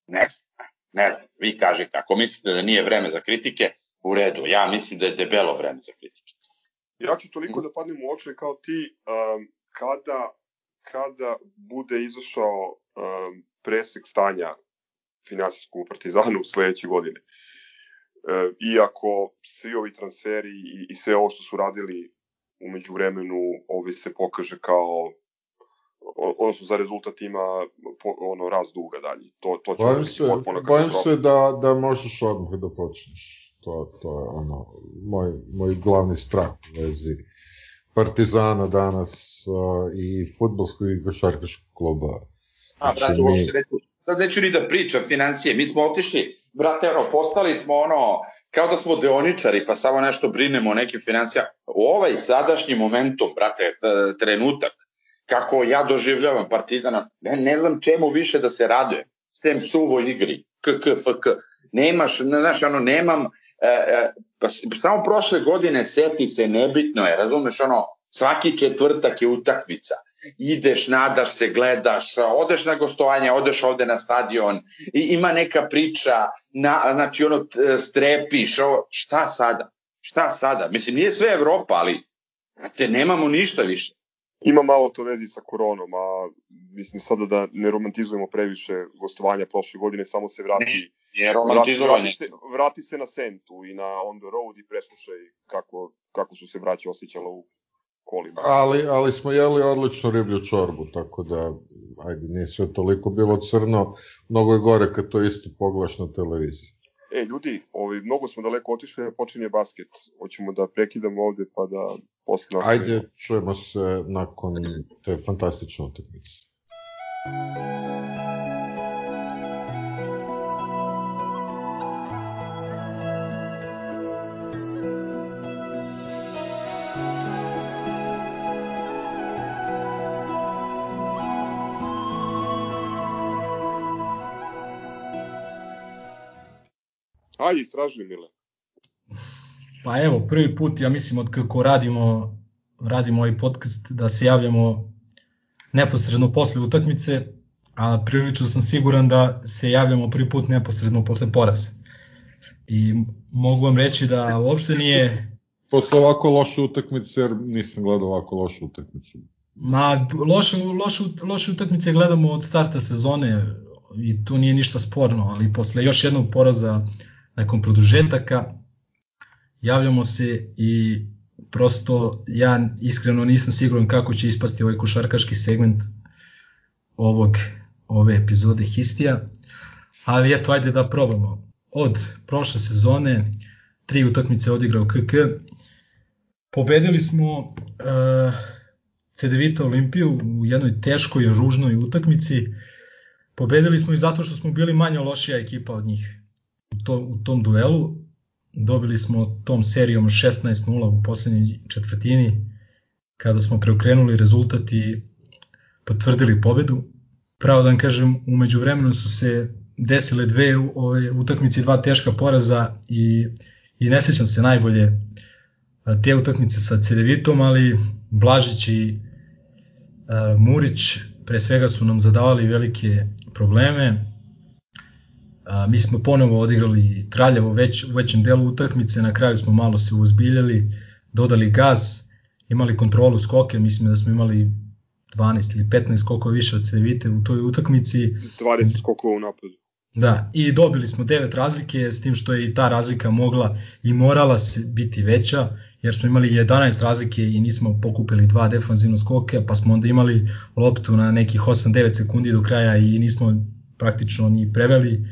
ne znam, ne znam, vi kažete, ako mislite da nije vreme za kritike, u redu, ja mislim da je debelo vreme za kritike. Ja ću toliko da padnem u oči kao ti, um, kada, kada bude izašao um, presek stanja finansijskog u sledeće godine. E, iako svi ovi transferi i, i sve ovo što su radili umeđu vremenu ovaj se pokaže kao odnosno za rezultat ima ono raz duga dalje. To, to će bojim se, bojim se da, da možeš odmah da počneš. To, to je ono, moj, moj glavni strah u vezi Partizana danas uh, i futbolskog i košarkaškog kluba. A, brate, znači, mi... reći, sad neću ni da pričam financije, mi smo otišli, brate, ono, postali smo ono, kao da smo deoničari, pa samo nešto brinemo o nekim financijama. U ovaj sadašnji momentum, brate, trenutak, kako ja doživljavam Partizana, ne, ne znam čemu više da se radujem, s tem suvo igri, KK, FK, nemaš, znaš, ono, nemam, e, e, pa samo prošle godine seti se, nebitno je, razumeš, ono, svaki četvrtak je utakmica, ideš, nadaš se, gledaš, odeš na gostovanje, odeš ovde na stadion, i ima neka priča, na, znači ono, strepiš, ovo, šta sada? Šta sada? Mislim, nije sve Evropa, ali te nemamo ništa više. Ima malo to vezi sa koronom, a mislim sada da ne romantizujemo previše gostovanja prošle godine, samo se vrati... Ne, romantizovanje. Vrati, vrati, se, vrati se na Sentu i na On the Road i preslušaj kako, kako su se braće osjećala u kolima. Ali, ali smo jeli odlično riblju čorbu, tako da, ajde, nije sve toliko bilo crno, mnogo je gore kad to isto poglaš na televiziji. E, ljudi, ovaj, mnogo smo daleko otišli, počinje basket. Hoćemo da prekidamo ovde pa da posle nastavimo. Ajde, čujemo se nakon te fantastične utakmice. Ajde, istražuj, Mile. Pa evo, prvi put, ja mislim, od kako radimo, radimo ovaj podcast, da se javljamo neposredno posle utakmice, a prilično sam siguran da se javljamo prvi put neposredno posle poraza. I mogu vam reći da uopšte nije... Posle ovako loše utakmice, jer nisam gledao ovako lošu utakmicu. Ma, loše, loše, loše utakmice gledamo od starta sezone i to nije ništa sporno, ali posle još jednog poraza nakon produžetaka javljamo se i prosto ja iskreno nisam siguran kako će ispasti ovaj košarkaški segment ovog ove epizode Histija, ali eto ajde da probamo. Od prošle sezone tri utakmice odigrao KK, pobedili smo uh, eh, CDVita Olimpiju u jednoj teškoj ružnoj utakmici, pobedili smo i zato što smo bili manje lošija ekipa od njih u, to, u tom duelu. Dobili smo tom serijom 16-0 u poslednjoj četvrtini kada smo preokrenuli rezultat i potvrdili pobedu. Pravo da vam kažem, umeđu vremenu su se desile dve ove utakmice, dva teška poraza i, i ne sećam se najbolje te utakmice sa Cedevitom, ali Blažić i Murić pre svega su nam zadavali velike probleme. A, mi smo ponovo odigrali traljavo već, u većem delu utakmice, na kraju smo malo se uzbiljali, dodali gaz, imali kontrolu skoke, mislim da smo imali 12 ili 15 skokova više od Cevite u toj utakmici. 20 skokova u napadu. Da, i dobili smo 9 razlike, s tim što je i ta razlika mogla i morala se biti veća, jer smo imali 11 razlike i nismo pokupili dva defanzivna skoke, pa smo onda imali loptu na nekih 8-9 sekundi do kraja i nismo praktično ni preveli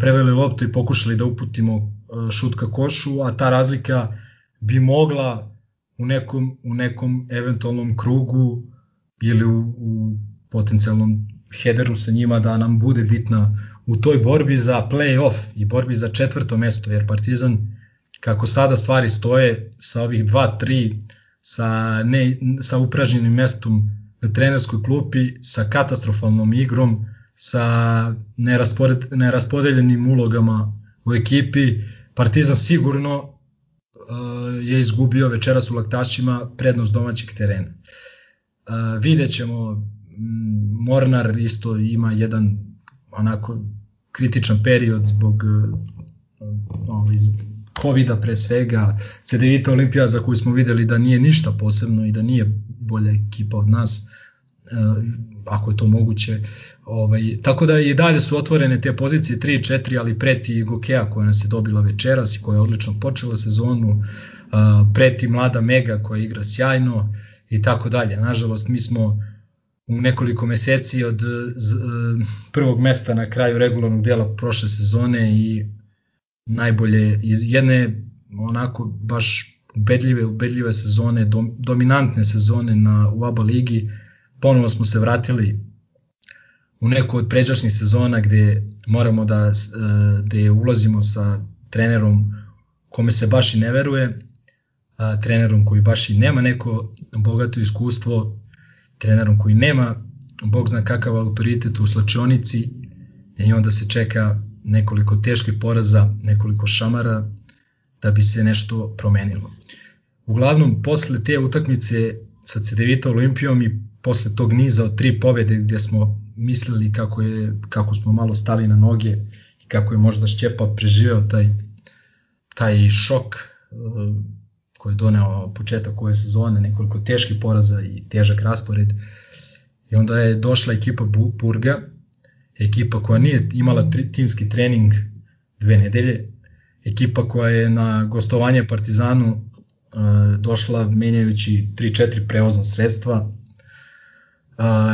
preveli loptu i pokušali da uputimo šut ka košu, a ta razlika bi mogla u nekom, u nekom eventualnom krugu ili u, u potencijalnom headeru sa njima da nam bude bitna u toj borbi za play-off i borbi za četvrto mesto, jer Partizan kako sada stvari stoje sa ovih 2-3 sa, ne, sa upražnjenim mestom na trenerskoj klupi, sa katastrofalnom igrom, sa neraspodeljenim ulogama u ekipi. Partizan sigurno uh, je izgubio večeras u laktašima prednost domaćeg terena. Uh, ćemo Mornar isto ima jedan onako kritičan period zbog ovaj, covid pre svega, CDVita Olimpija za koju smo videli da nije ništa posebno i da nije bolja ekipa od nas, ako je to moguće. Ovaj, tako da i dalje su otvorene te pozicije 3 i 4, ali preti Gokea koja nas je dobila večeras i koja je odlično počela sezonu, preti mlada Mega koja igra sjajno i tako dalje. Nažalost, mi smo u nekoliko meseci od prvog mesta na kraju regularnog dela prošle sezone i najbolje jedne onako baš ubedljive, ubedljive sezone, dom, dominantne sezone na u ABA ligi. Ponovo smo se vratili u neku od pređašnjih sezona gde moramo da gde ulazimo sa trenerom kome se baš i ne veruje, trenerom koji baš i nema neko bogato iskustvo, trenerom koji nema bog zna kakav autoritet u slačionici i onda se čeka nekoliko teških poraza, nekoliko šamara da bi se nešto promenilo. Uglavnom, posle te utakmice sa CDVita Olimpijom i posle tog niza od tri pobede gde smo mislili kako, je, kako smo malo stali na noge i kako je možda Šćepa preživeo taj, taj šok uh, koji je doneo početak ove sezone, nekoliko teških poraza i težak raspored. I onda je došla ekipa Burga, ekipa koja nije imala tri, timski trening dve nedelje, ekipa koja je na gostovanje Partizanu uh, došla menjajući 3-4 prevozna sredstva,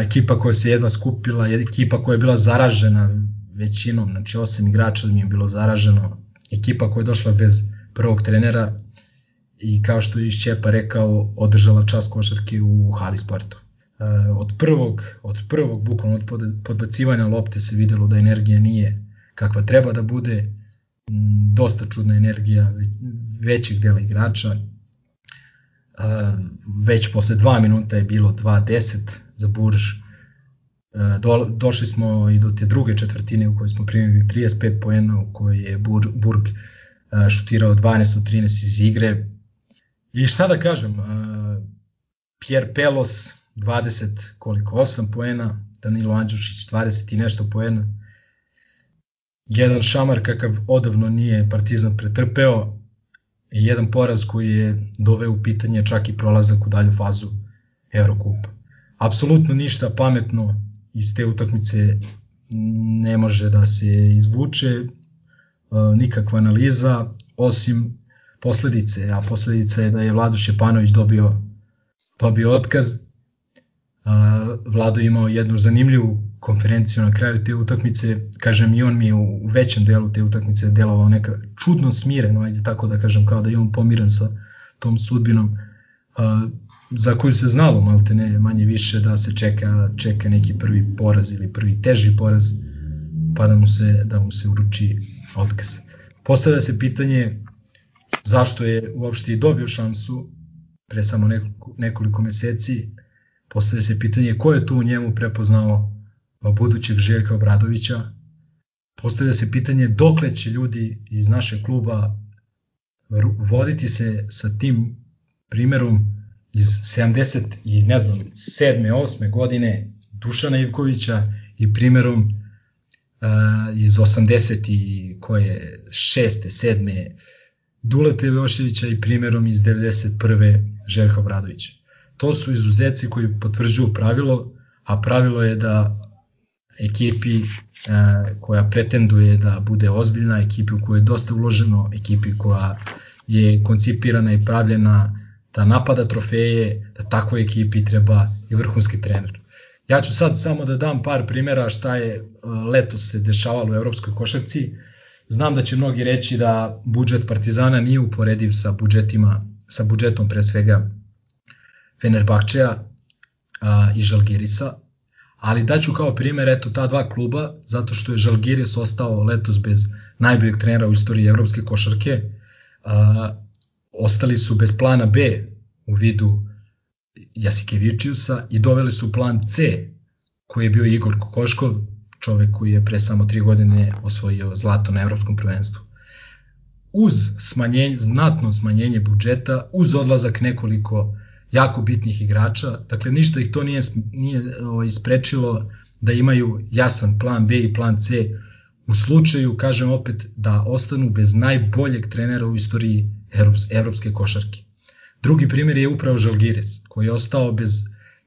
ekipa koja se jedva skupila, ekipa koja je bila zaražena većinom, znači osam igrača mi je bilo zaraženo, ekipa koja je došla bez prvog trenera i kao što je Išćepa rekao, održala čas košarke u Hali sportu. Od prvog, od prvog bukvalno od podbacivanja lopte se videlo da energija nije kakva treba da bude, mm, dosta čudna energija većeg dela igrača. Već posle dva minuta je bilo 2-10 za Burž. Do, došli smo i do te druge četvrtine u kojoj smo primili 35 poena u kojoj je Bur, Burg šutirao 12 od 13 iz igre. I šta da kažem, Pierre Pelos 20 koliko 8 poena, Danilo Andžušić 20 i nešto poena. Jedan šamar kakav odavno nije Partizan pretrpeo i jedan poraz koji je doveo u pitanje čak i prolazak u dalju fazu Eurokupa. Apsolutno ništa pametno iz te utakmice ne može da se izvuče, e, nikakva analiza, osim posledice, a posledica je da je Vlado Šepanović dobio, dobio otkaz Vlado imao jednu zanimljivu konferenciju na kraju te utakmice, kažem i on mi je u većem delu te utakmice delovao neka čudno smireno, ajde tako da kažem, kao da je on pomiren sa tom sudbinom, za koju se znalo malte ne manje više da se čeka, čeka neki prvi poraz ili prvi teži poraz, pa da mu se, da mu se uruči otkaz. Postavlja se pitanje zašto je uopšte i dobio šansu pre samo nekoliko, nekoliko meseci, Postavlja se pitanje ko je tu u njemu prepoznao budućeg Željka Obradovića. Postavlja se pitanje dokle će ljudi iz našeg kluba voditi se sa tim primerom iz 70 i ne znam 7. 8. godine Dušana Ivkovića i primerom uh, iz 80 i koje 6. 7. Dulete Joševića i primerom iz 91. Željka Obradovića. To su izuzeci koji potvrđuju pravilo, a pravilo je da ekipi e, koja pretenduje da bude ozbiljna, ekipi u kojoj je dosta uloženo, ekipi koja je koncipirana i pravljena da napada trofeje, da takvoj ekipi treba i vrhunski trener. Ja ću sad samo da dam par primjera šta je e, leto se dešavalo u evropskoj košarci. Znam da će mnogi reći da budžet Partizana nije uporediv sa budžetima sa budžetom pre svega Fenerbahčeja i Žalgirisa, ali daću kao primer eto ta dva kluba, zato što je Žalgiris ostao letos bez najboljeg trenera u istoriji evropske košarke, a, ostali su bez plana B u vidu Jasikevičiusa i doveli su plan C koji je bio Igor Kokoškov, čovek koji je pre samo tri godine osvojio zlato na evropskom prvenstvu. Uz smanjenje, znatno smanjenje budžeta, uz odlazak nekoliko jako bitnih igrača, dakle ništa ih to nije, nije ovaj, isprečilo da imaju jasan plan B i plan C u slučaju, kažem opet, da ostanu bez najboljeg trenera u istoriji evropske košarke. Drugi primjer je upravo Žalgiris, koji je ostao bez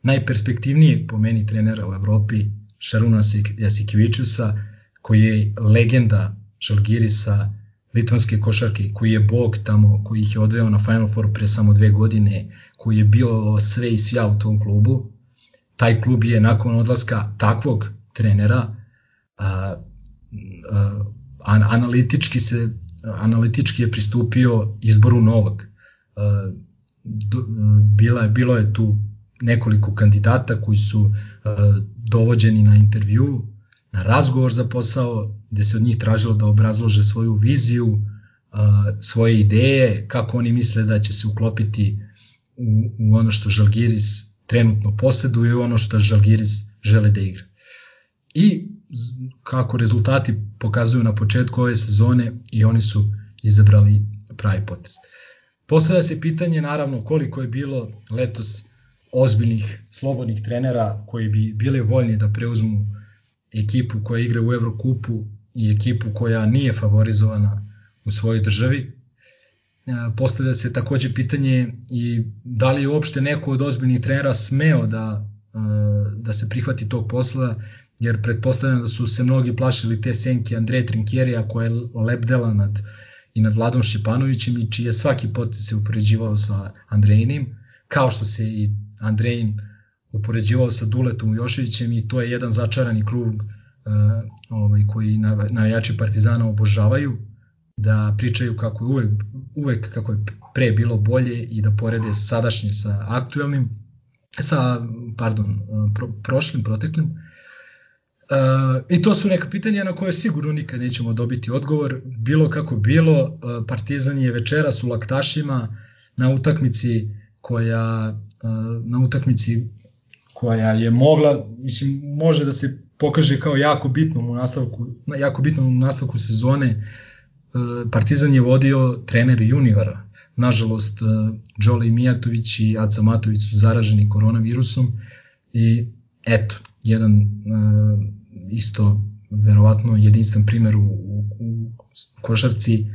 najperspektivnijeg po meni trenera u Evropi, Šaruna Jasikevičusa, koji je legenda Žalgirisa, litvanske košarke, koji je bog tamo, koji ih je odveo na Final Four pre samo dve godine, koji je bio sve i svja u tom klubu. Taj klub je nakon odlaska takvog trenera a, a, analitički se analitički je pristupio izboru novog. A, bila je, bilo je tu nekoliko kandidata koji su a, dovođeni na intervju, na razgovor za posao, gde se od njih tražilo da obrazlože svoju viziju, svoje ideje, kako oni misle da će se uklopiti u, u ono što Žalgiris trenutno poseduje i ono što Žalgiris žele da igra. I kako rezultati pokazuju na početku ove sezone i oni su izabrali pravi potez. Postavlja se pitanje naravno koliko je bilo letos ozbiljnih slobodnih trenera koji bi bili voljni da preuzmu ekipu koja igra u Evrokupu i ekipu koja nije favorizovana u svojoj državi. E, postavlja se takođe pitanje i da li je uopšte neko od ozbiljnih trenera smeo da, e, da se prihvati tog posla, jer pretpostavljam da su se mnogi plašili te senke Andreja Trinkjerija koja je lebdela nad, i nad Vladom Šćepanovićem i čiji je svaki potez se upoređivao sa Andrejinim, kao što se i Andrejin upoređivao sa Duletom Joševićem i to je jedan začarani krug uh, ovaj, koji navijači Partizana obožavaju da pričaju kako je uvek, uvek kako je pre bilo bolje i da porede sadašnje sa aktuelnim sa pardon pro, prošlim proteklim. Uh, i to su neka pitanja na koje sigurno nikad nećemo dobiti odgovor. Bilo kako bilo uh, Partizan je večeras u Laktašima na utakmici koja na utakmici koja je mogla, mislim, može da se pokaže kao jako bitnom u nastavku, jako bitnom u nastavku sezone. E, Partizan je vodio trener juniora. Nažalost, Đole Mijatović i Aca Matović su zaraženi koronavirusom i eto, jedan e, isto verovatno jedinstven primer u, u, u košarci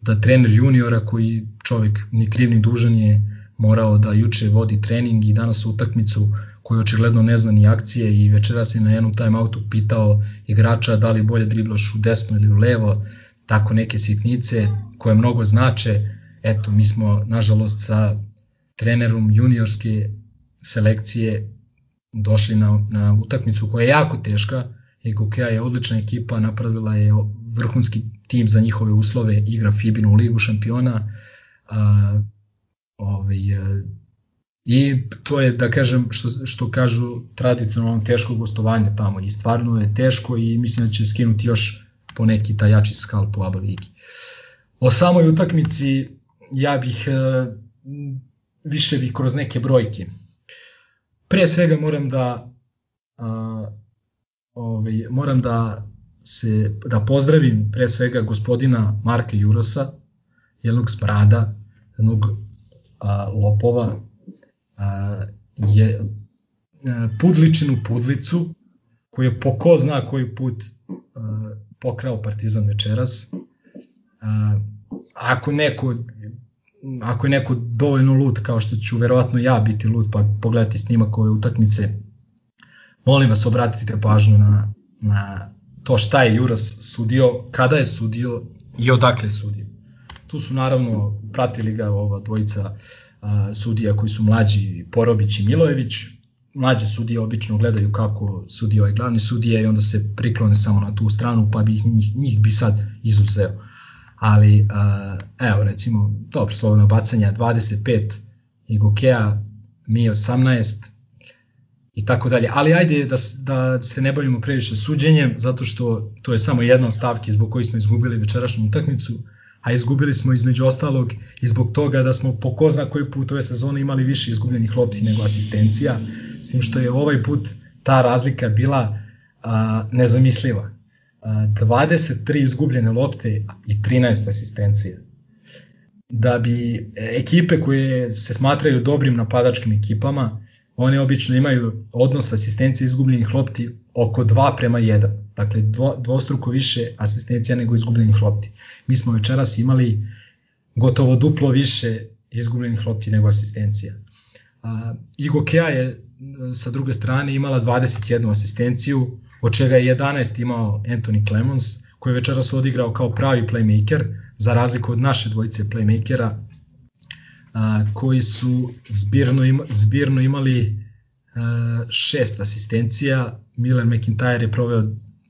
da trener juniora koji čovek ni kriv ni dužan je morao da juče vodi trening i danas utakmicu koji očigledno ne zna ni akcije i večera se na jednom timeoutu pitao igrača da li bolje driblaš u desno ili u levo, tako neke sitnice koje mnogo znače. Eto, mi smo nažalost sa trenerom juniorske selekcije došli na, na utakmicu koja je jako teška i Kokea je odlična ekipa, napravila je vrhunski tim za njihove uslove, igra Fibinu ligu šampiona, a, ovaj, I to je, da kažem, što, što kažu tradicionalno teško gostovanje tamo i stvarno je teško i mislim da će skinuti još po neki jači skal po ABA ligi. O samoj utakmici ja bih e, više bih kroz neke brojke. Pre svega moram da a, ovaj, moram da se da pozdravim pre svega gospodina Marka Jurosa, jednog smrada, jednog a, lopova je Pudličinu Pudlicu, koji je po ko zna koji put pokrao Partizan večeras. Ako neko ako je neko dovoljno lud kao što ću verovatno ja biti lud pa pogledati snimak ove utakmice molim vas obratite pažnju na, na to šta je Juras sudio, kada je sudio i odakle je sudio. Tu su naravno pratili ga ova dvojica a, sudija koji su mlađi, Porobić i Milojević. Mlađe sudije obično gledaju kako sudi ovaj glavni sudije i onda se priklone samo na tu stranu, pa bi njih, njih bi sad izuzeo. Ali, evo recimo, dobro, slobodno bacanja 25 i Gokea, mi 18, i tako dalje. Ali ajde da, da se ne bavimo previše suđenjem, zato što to je samo jedna od stavki zbog koji smo izgubili večerašnju utakmicu a izgubili smo između ostalog i zbog toga da smo po ko zna koji put ove sezone imali više izgubljenih lopti nego asistencija, s tim što je ovaj put ta razlika bila a, nezamisliva. A, 23 izgubljene lopte i 13 asistencija. da bi ekipe koje se smatraju dobrim napadačkim ekipama, one obično imaju odnos asistencije izgubljenih lopti oko 2 prema 1. Dakle, dvo, dvostruko više asistencija nego izgubljenih lopti. Mi smo večeras imali gotovo duplo više izgubljenih lopti nego asistencija. Uh, Igo Kea je sa druge strane imala 21 asistenciju, od čega je 11 imao Anthony Clemons, koji je večeras odigrao kao pravi playmaker, za razliku od naše dvojice playmakera, a, koji su zbirno, ima, zbirno imali a, šest asistencija. Miller McIntyre je proveo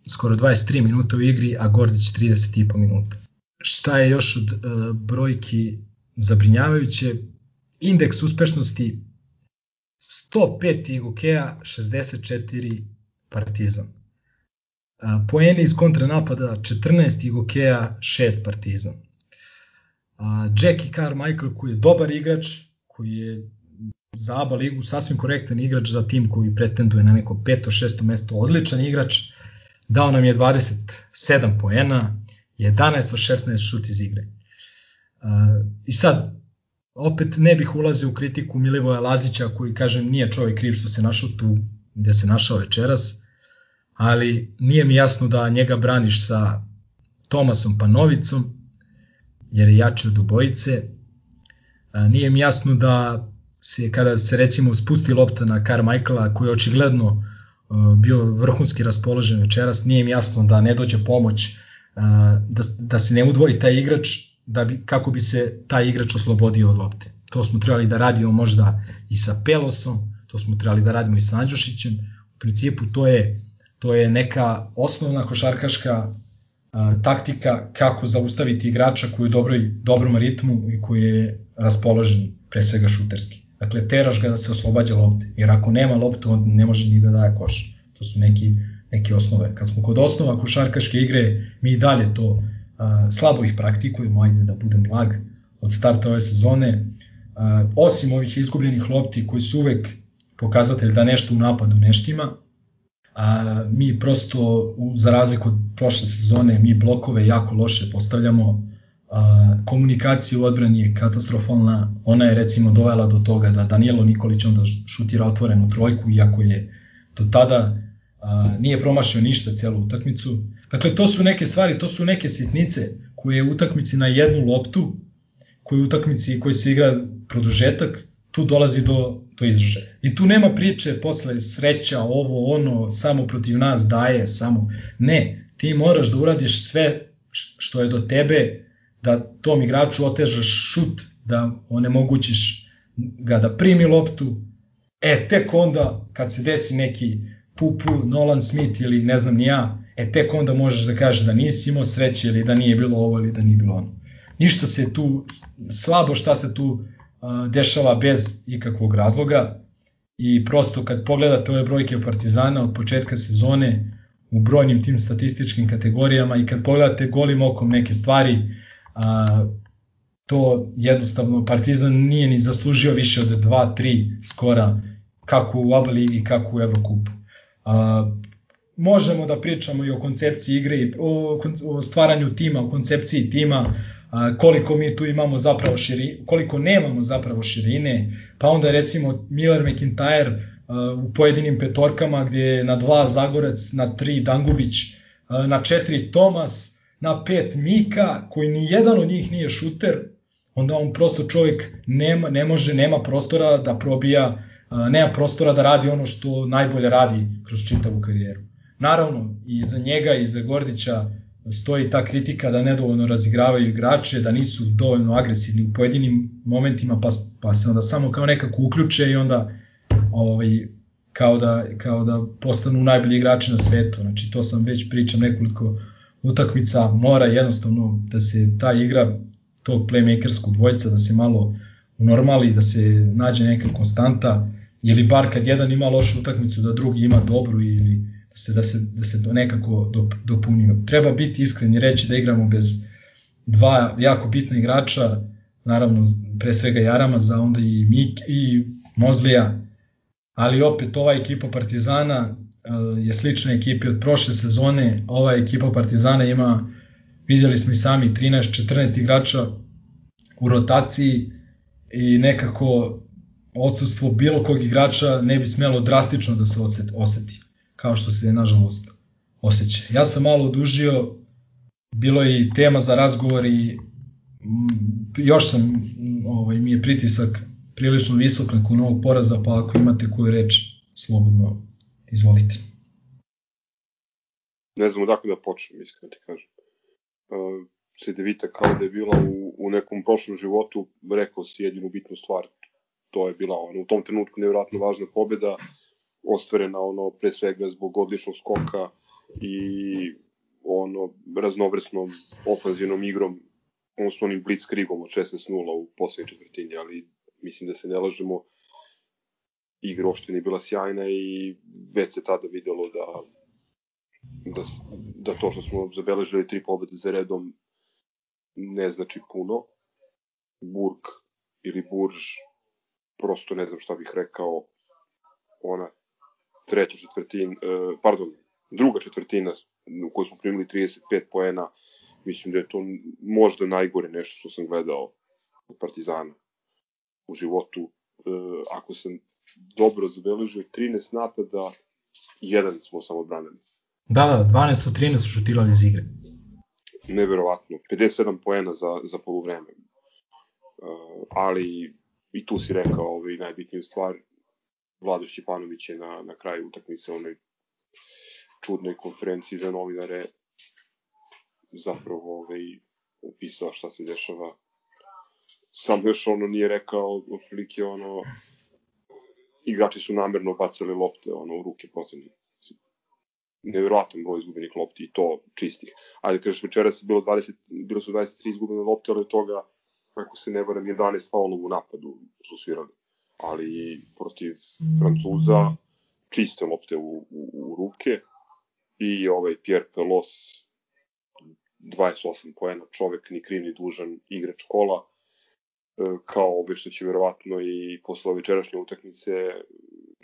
skoro 23 minuta u igri, a Gordić 30,5 minuta. Šta je još od a, brojki zabrinjavajuće? Indeks uspešnosti 105 Igokea, 64 Partizan. Poeni iz kontranapada 14 Igokeja, 6 Partizan. Jackie Carmichael koji je dobar igrač, koji je za ABA ligu sasvim korektan igrač za tim koji pretenduje na neko peto, šesto mesto, odličan igrač, dao nam je 27 poena, 11 od 16 šut iz igre. I sad, opet ne bih ulazio u kritiku Milivoja Lazića koji, kažem, nije čovjek kriv što se našao tu gde se našao večeras, ali nije mi jasno da njega braniš sa Tomasom Panovicom, jer je jači od obojice. Nije mi jasno da se kada se recimo spusti lopta na Carmichaela koji je očigledno bio vrhunski raspoložen večeras, nije mi jasno da ne dođe pomoć, da, da se ne udvoji taj igrač da bi, kako bi se taj igrač oslobodio od lopte. To smo trebali da radimo možda i sa Pelosom, to smo trebali da radimo i sa Andžušićem. U principu to je to je neka osnovna košarkaška a, taktika kako zaustaviti igrača koji je u dobrom ritmu i koji je raspoložen pre svega šuterski. Dakle, teraš ga da se oslobađa lopte, jer ako nema loptu, on ne može ni da daje koš. To su neki, neki osnove. Kad smo kod osnova košarkaške igre, mi i dalje to a, slabo ih praktikujemo, ajde da budem blag, od starta ove sezone. A, osim ovih izgubljenih lopti koji su uvek pokazatelj da nešto u napadu neštima, a, mi prosto, za razliku od prošle sezone, mi blokove jako loše postavljamo, komunikacija u odbrani je katastrofalna, ona je recimo dovela do toga da Danilo Nikolić onda šutira otvorenu trojku, iako je do tada a, nije promašio ništa celu utakmicu. Dakle, to su neke stvari, to su neke sitnice koje u utakmici na jednu loptu, koje utakmici koji se igra produžetak, tu dolazi do, do izražaja. I tu nema priče posle sreća, ovo, ono, samo protiv nas daje, samo. Ne, ti moraš da uradiš sve što je do tebe, da tom igraču otežaš šut, da onemogućiš ga da primi loptu, e, tek onda, kad se desi neki Pupu, Nolan Smith ili ne znam ni ja, e, tek onda možeš da kažeš da nisi imao sreće ili da nije bilo ovo ili da nije bilo ono. Ništa se tu, slabo šta se tu dešava bez ikakvog razloga i prosto kad pogledate ove brojke Partizana od početka sezone u brojnim tim statističkim kategorijama i kad pogledate golim okom neke stvari, a, to jednostavno Partizan nije ni zaslužio više od 2-3 skora kako u ABA ligi, kako u Evrokupu. A, možemo da pričamo i o koncepciji igre, o, o stvaranju tima, o koncepciji tima, koliko mi tu imamo zapravo širine, koliko nemamo zapravo širine, pa onda recimo Miller McIntyre u pojedinim petorkama gdje je na dva Zagorec, na tri Dangubić, na četiri Tomas, na pet Mika, koji ni jedan od njih nije šuter, onda on prosto čovjek nema, ne može, nema prostora da probija, nema prostora da radi ono što najbolje radi kroz čitavu karijeru. Naravno, i za njega i za Gordića stoji ta kritika da nedovoljno razigravaju igrače, da nisu dovoljno agresivni u pojedinim momentima, pa, pa se onda samo kao nekako uključe i onda ovaj, kao, da, kao da postanu najbolji igrači na svetu. Znači to sam već pričam nekoliko utakmica, mora jednostavno da se ta igra tog playmakerskog dvojca da se malo unormali, da se nađe neka konstanta, ili bar kad jedan ima lošu utakmicu da drugi ima dobru ili se, da, se, da se to nekako dop, dopunio. Treba biti iskren i reći da igramo bez dva jako bitna igrača, naravno pre svega Jarama, za onda i Mik i Mozlija, ali opet ova ekipa Partizana je slična ekipi od prošle sezone, ova ekipa Partizana ima, vidjeli smo i sami, 13-14 igrača u rotaciji i nekako odsustvo bilo kog igrača ne bi smelo drastično da se oseti, kao što se nažalost osjeća. Ja sam malo odužio, bilo je i tema za razgovor i još sam, ovaj, mi je pritisak prilično visok nakon ovog poraza, pa ako imate koju reč, slobodno izvolite. Ne znam odakle da počnem, iskreno ti kažem. Uh, Cedevita kao da je bila u, u nekom prošlom životu, rekao si jedinu bitnu stvar, to je bila ono, u tom trenutku nevjerojatno važna pobeda, ostvarena ono pre svega zbog odličnog skoka i ono raznovrsnom ofanzivnom igrom odnosno onim blitzkrigom od 16-0 u poslednjoj četvrtini, ali mislim da se ne lažemo, igra uopšte nije bila sjajna i već se tada videlo da, da, da to što smo zabeležili tri pobede za redom ne znači puno. Burg ili Burž, prosto ne znam šta bih rekao, ona treća četvrtina, e, pardon, druga četvrtina u kojoj smo primili 35 poena, mislim da je to možda najgore nešto što sam gledao od Partizana u životu. E, ako sam dobro zabeležio, 13 napada, jedan smo samo branili. Da, da, 12 od 13 su šutirali iz igre. Neverovatno, 57 poena za, za polovreme. E, ali i tu si rekao ovaj, najbitniju stvar, Vlado Šćepanović je na, na kraju utakmice onoj čudnoj konferenciji za novinare zapravo ovaj, opisao šta se dešava. Sam još ono nije rekao, otprilike ono, igrači su namerno bacali lopte ono, u ruke protivnika. Nevjerojatan broj izgubenih lopti i to čistih. Ajde kažeš, večeras je bilo, 20, bilo su 23 izgubene lopte, ali od toga, ako se ne varam, 11 faulov u napadu su svirali. Ali protiv Francuza čiste lopte u, u, u ruke i ovaj Pierre Pelos 28 poena, čovek ni kriv ni dužan, igrač kola, kao ove što će verovatno i posle večerašnje utakmice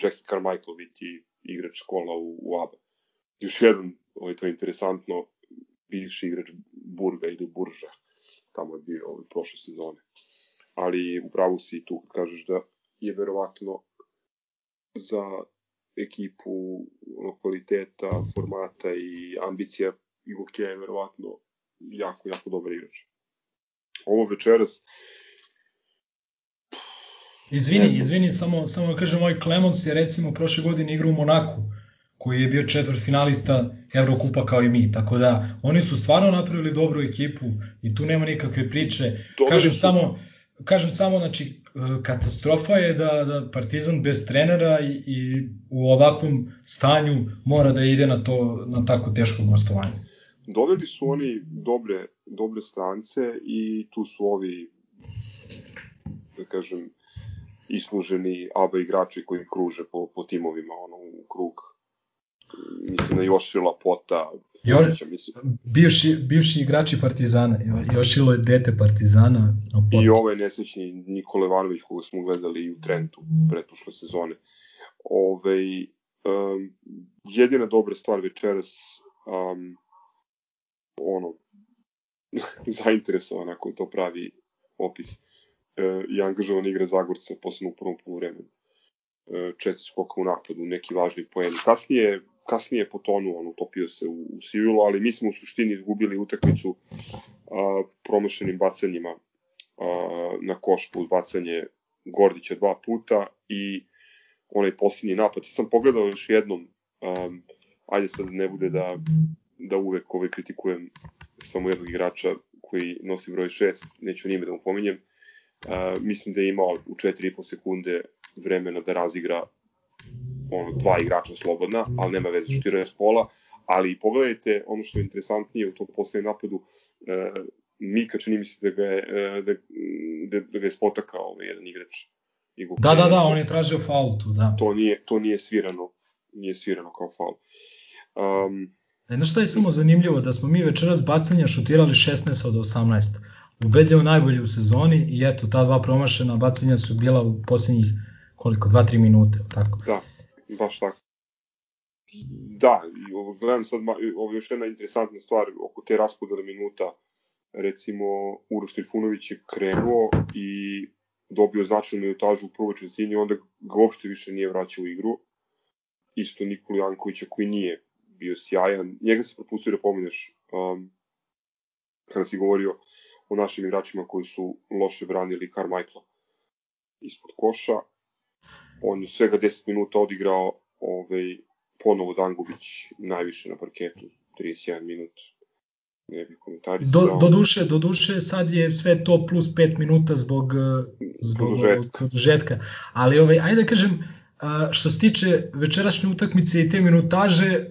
Jackie Carmichael biti igrač kola u, u ABA. Još jedan, ovo je to interesantno, bivši igrač Burga ili Burža, tamo je bio ove prošle sezone. Ali upravo si tu kažeš da je verovatno za ekipu kvaliteta, formata i ambicija Ivo je verovatno jako, jako dobar igrač. Ovo večeras... Izvini, izvini, samo, samo da kažem, ovaj Clemons je recimo prošle godine igrao u Monaku, koji je bio četvrt finalista Evrokupa kao i mi, tako da oni su stvarno napravili dobru ekipu i tu nema nikakve priče. Dobre kažem su... samo, kažem samo, znači, katastrofa je da, da Partizan bez trenera i, i u ovakvom stanju mora da ide na to na tako teško gostovanje. Doveli su oni dobre, dobre strance i tu su ovi, da kažem, isluženi ABA igrači koji kruže po, po timovima, ono, u krug. Mislim na Jošila Pota, Fučića, mislim. Bivši, bivši igrači Partizana, Jošilo je dete Partizana. A Pot... I ovaj nesrećni Nikola Ivanović koga smo gledali u Trentu pretprošle sezone. Ove, um, jedina dobra stvar večeras um, ono, zainteresovan ako to pravi opis e, i angažovan igra Zagorca posebno u prvom poluvremenu. E, četiri skoka u napadu, neki važni poeni. Kasnije, kasnije potonuo, on utopio se u, u Sivilu, ali mi smo u suštini izgubili utakmicu a, promašenim bacanjima a, na koš uz bacanje Gordića dva puta i onaj posljednji napad. I sam pogledao još jednom, um, ajde sad ne bude da da uvek ovaj kritikujem samo jednog igrača koji nosi broj 6, neću nime da mu pominjem. Uh, mislim da je imao u 4,5 sekunde vremena da razigra ono, dva igrača slobodna, ali nema veze što je s pola, ali pogledajte ono što je interesantnije u tom poslednjem napadu, uh, Mika čini mi se da ga je, uh, da, da, da ga je spotakao ovaj jedan igrač. Igu da, da, da, on je tražio faul tu, da. To nije, to nije svirano, nije svirano kao faul. Um, E, znaš šta je samo zanimljivo? Da smo mi večeras bacanja šutirali 16 od 18. Ubedljivo najbolji u sezoni i eto, ta dva promašena bacanja su bila u posljednjih koliko, 2-3 minute, tako? Da, baš tako. Da, i ovo, gledam sad, ovo je još jedna interesantna stvar oko te raspodele minuta. recimo Uroš Trifunović je krenuo i dobio značajnu minutažu u prvoj četvrtini, onda ga uopšte više nije vraćao u igru. Isto Nikola Jankovića koji nije bio sjajan. Njega se propustio da pomeneš um, kada si govorio o našim igračima koji su loše branili Carmichaela ispod koša. On je svega 10 minuta odigrao ovaj, ponovo Dangubić najviše na parketu, 31 minut ne bih komentarisao. Do, do, duše, do duše sad je sve to plus 5 minuta zbog, zbog produžetka. Ali ovaj, ajde da kažem, što se tiče večerašnje utakmice i te minutaže,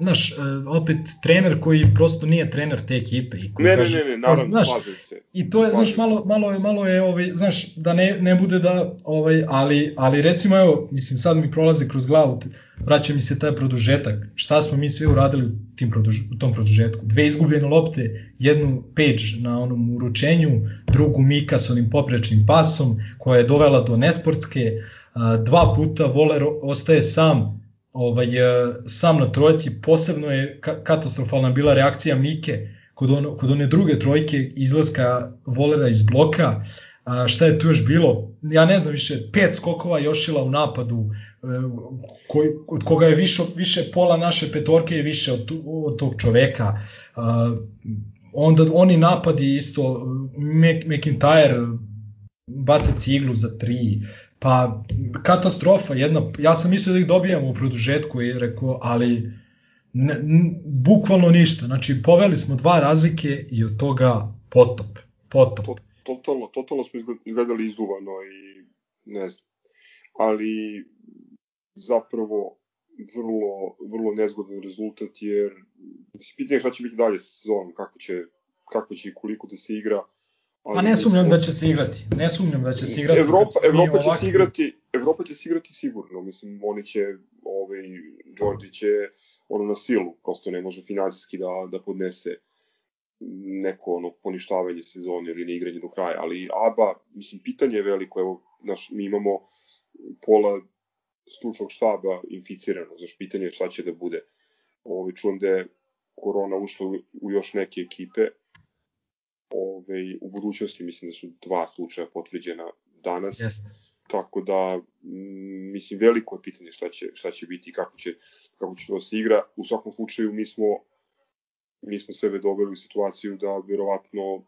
znaš, opet trener koji prosto nije trener te ekipe i koji ne, kaže, ne, ne, ne, naravno, znaš, se. I to je, znaš, malo, malo je, malo je, ovaj, znaš, da ne, ne bude da, ovaj, ali, ali recimo, evo, mislim, sad mi prolazi kroz glavu, vraća mi se taj produžetak, šta smo mi sve uradili u, tim produž, u tom produžetku, dve izgubljene lopte, jednu page na onom uručenju, drugu Mika s onim poprečnim pasom, koja je dovela do nesportske, dva puta Voler ostaje sam, ovaj, sam na trojci, posebno je katastrofalna bila reakcija Mike kod, ono, kod one druge trojke izlaska volera iz bloka, a, šta je tu još bilo, ja ne znam više, pet skokova Jošila u napadu, e, koji, od koga je više, više pola naše petorke je više od, od tog čoveka, a, onda oni napadi isto, McIntyre baca ciglu za tri, Pa katastrofa jedna, ja sam mislio da ih dobijamo u produžetku i rekao, ali ne, n, bukvalno ništa. Znači, poveli smo dva razlike i od toga potop. Potop. To, totalno, totalno smo izgledali izduvano i ne znam. Ali zapravo vrlo, vrlo nezgodan rezultat jer se pitanje šta će biti dalje sa sezonom, kako će, kako će i koliko da se igra. Ali pa ne sumnjam da će se igrati. Ne sumnjam da će se igrati. Evropa, Evropa će se igrati, Evropa će se igrati sigurno. Mislim, oni će, ovaj, Jordi će ono na silu, prosto ne može finansijski da, da podnese neko ono poništavanje sezone ili ne igranje do kraja, ali ABA, mislim, pitanje je veliko, evo, naš, mi imamo pola stručnog štaba inficirano, znaš, pitanje je šta će da bude. Ovi, čujem da je korona ušla u, u još neke ekipe, ove, u budućnosti mislim da su dva slučaja potvrđena danas. Yes. Tako da, m, mislim, veliko je pitanje šta će, šta će biti i kako će, kako će to da se igra. U svakom slučaju, mi smo, mi smo sebe doveli u situaciju da verovatno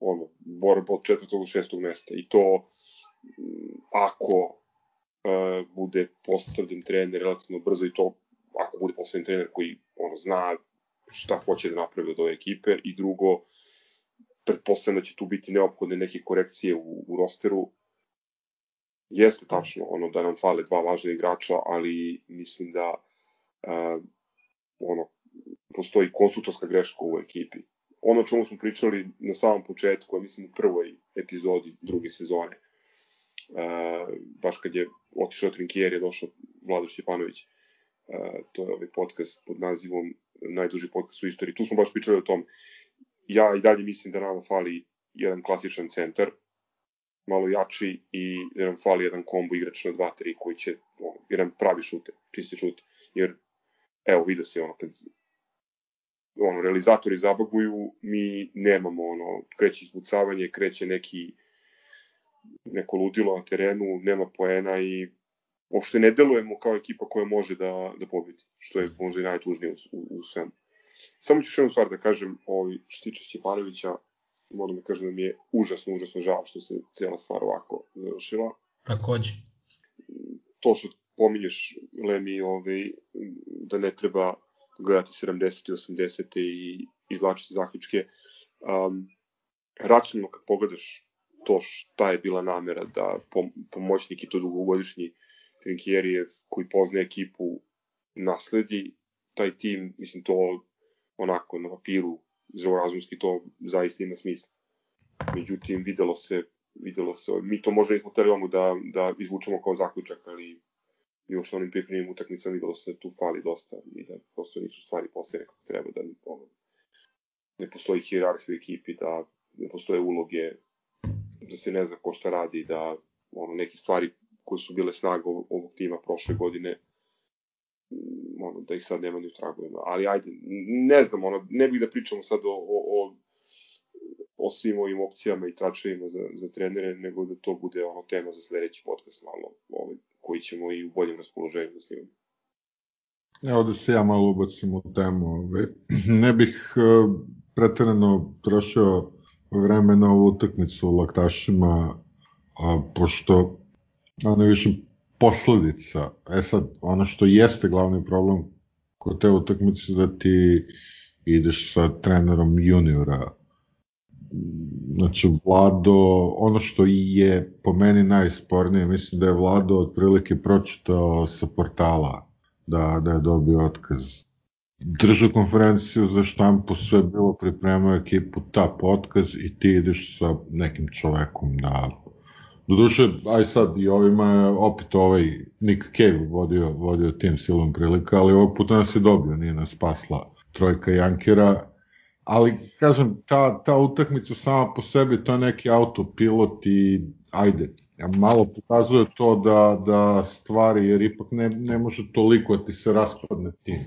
ono, borba od četvrtog do šestog mesta. I to, m, ako e, bude postavljen trener relativno brzo i to, ako bude postavljen trener koji ono, zna šta hoće da napravi od ove ekipe i drugo, pretpostavljam da će tu biti neophodne neke korekcije u, u rosteru. Jeste tačno ono da nam fale dva važna igrača, ali mislim da uh, ono, postoji konsultovska greška u ekipi. Ono čemu smo pričali na samom početku, ja mislim u prvoj epizodi druge sezone, uh, baš kad je otišao Trinkier, je došao Vlado Šćepanović, uh, to je ovaj podcast pod nazivom najduži podcast u istoriji. Tu smo baš pričali o tom ja i dalje mislim da nam fali jedan klasičan centar, malo jači i da nam fali jedan kombo igrač na 2-3 koji će, ono, jedan pravi šuter, čisti šut, jer evo vidio se ono kad ono, realizatori zabaguju, mi nemamo ono, kreće izbucavanje, kreće neki neko ludilo na terenu, nema poena i uopšte ne delujemo kao ekipa koja može da, da pobedi, što je možda i najtužnije u, u, u svemu. Samo ću još jednu stvar da kažem, ovaj, što tiče Stjepanovića, moram da kažem da mi je užasno, užasno žao što se cijela stvar ovako završila. Takođe. To što pominješ, Lemi, ovaj, da ne treba gledati 70. i 80. i izlačiti zaključke. Um, racionalno kad pogledaš to šta je bila namera da pomoćnik i to dugogodišnji Trinkjerijev koji pozna ekipu nasledi taj tim, mislim to onako na papiru zdravorazumski to zaista ima smisla. Međutim, videlo se, videlo se, mi to možda nismo trebamo da, da izvučemo kao zaključak, ali još na onim pripremnim utakmicama videlo se da tu fali dosta i da prosto nisu stvari postavljene kako treba, da ono, ne postoji hierarhija u ekipi, da ne postoje uloge, da se ne zna ko šta radi, da ono, neke stvari koje su bile snaga ovog tima prošle godine ono, da ih sad nema ni u tragovima. Ali ajde, ne znam, ono, ne bih da pričamo sad o, o, o o svim ovim opcijama i tračevima za, za trenere, nego da to bude ono tema za sledeći podcast malo, ovaj, koji ćemo i u boljem raspoloženju da snimamo. Evo da se ja malo ubacim u temu. Ovaj. Ne bih pretredno trošio vreme na ovu utakmicu u laktašima, a, pošto je više posledica. E sad, ono što jeste glavni problem kod te utakmice da ti ideš sa trenerom juniora. Znači, Vlado, ono što je po meni najspornije, mislim da je Vlado otprilike pročitao sa portala da, da je dobio otkaz. Drža konferenciju za štampu, sve bilo pripremao ekipu, ta otkaz i ti ideš sa nekim čovekom da Doduše, aj sad i ovima je opet ovaj Nick Cave vodio, vodio tim silom prilika, ali ovog puta nas je dobio, nije nas spasla trojka Jankera, ali kažem, ta, ta utakmica sama po sebi, to je neki autopilot i ajde, ja malo pokazuje to da, da stvari, jer ipak ne, ne može toliko da ti se raspadne tim,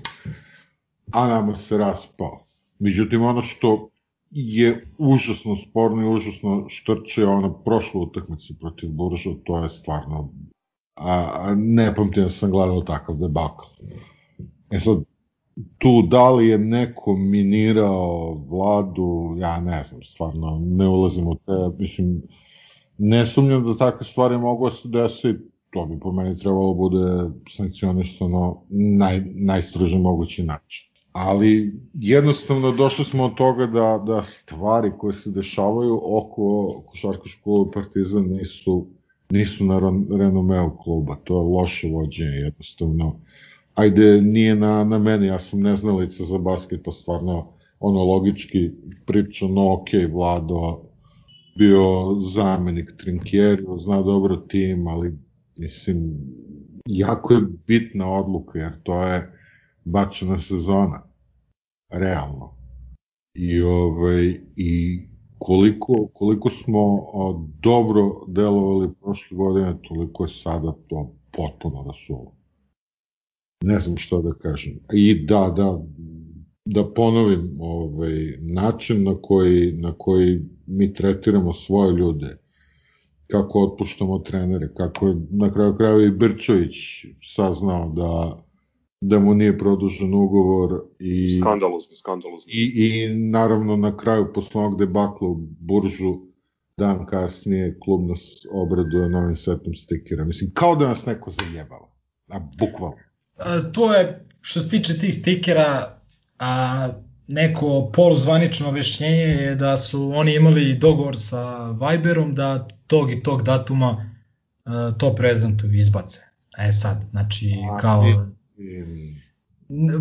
a nama se raspao. Međutim, ono što je užasno sporno i užasno štrče ona prošla utakmica protiv Burža, to je stvarno a, a ne pamtim da sam gledao takav debakl. E sad, tu da li je neko minirao vladu, ja ne znam, stvarno ne ulazim u te, mislim, ne sumnjam da takve stvari mogu da se desi, to bi po meni trebalo bude sankcionisano naj, najstrože mogući način ali jednostavno došli smo od toga da, da stvari koje se dešavaju oko košarkaškog Partizan nisu, nisu na renomeu kluba, to je loše vođenje jednostavno. Ajde, nije na, na meni, ja sam neznalica za basket, pa stvarno ono logički priča, no ok, Vlado bio zamenik Trinkjeriju, zna dobro tim, ali mislim, jako je bitna odluka, jer to je bačena sezona, realno. I, ovaj, i koliko, koliko smo o, dobro delovali prošle godine, toliko je sada to potpuno rasulo. Ne znam što da kažem. I da, da, da ponovim ovaj, način na koji, na koji mi tretiramo svoje ljude, kako otpuštamo trenere, kako je na kraju krajeva i Brčović saznao da da mu nije produžen ugovor i skandalozno, skandalozno. I, i naravno na kraju posle onog debakla u Buržu dan kasnije klub nas obraduje novim setom stikera. Mislim, kao da nas neko zajebava. A bukvalno. A, to je, što se tiče tih stikera, a neko poluzvanično objašnjenje je da su oni imali dogovor sa Viberom da tog i tog datuma a, to prezentuju izbace. E sad, znači, kao...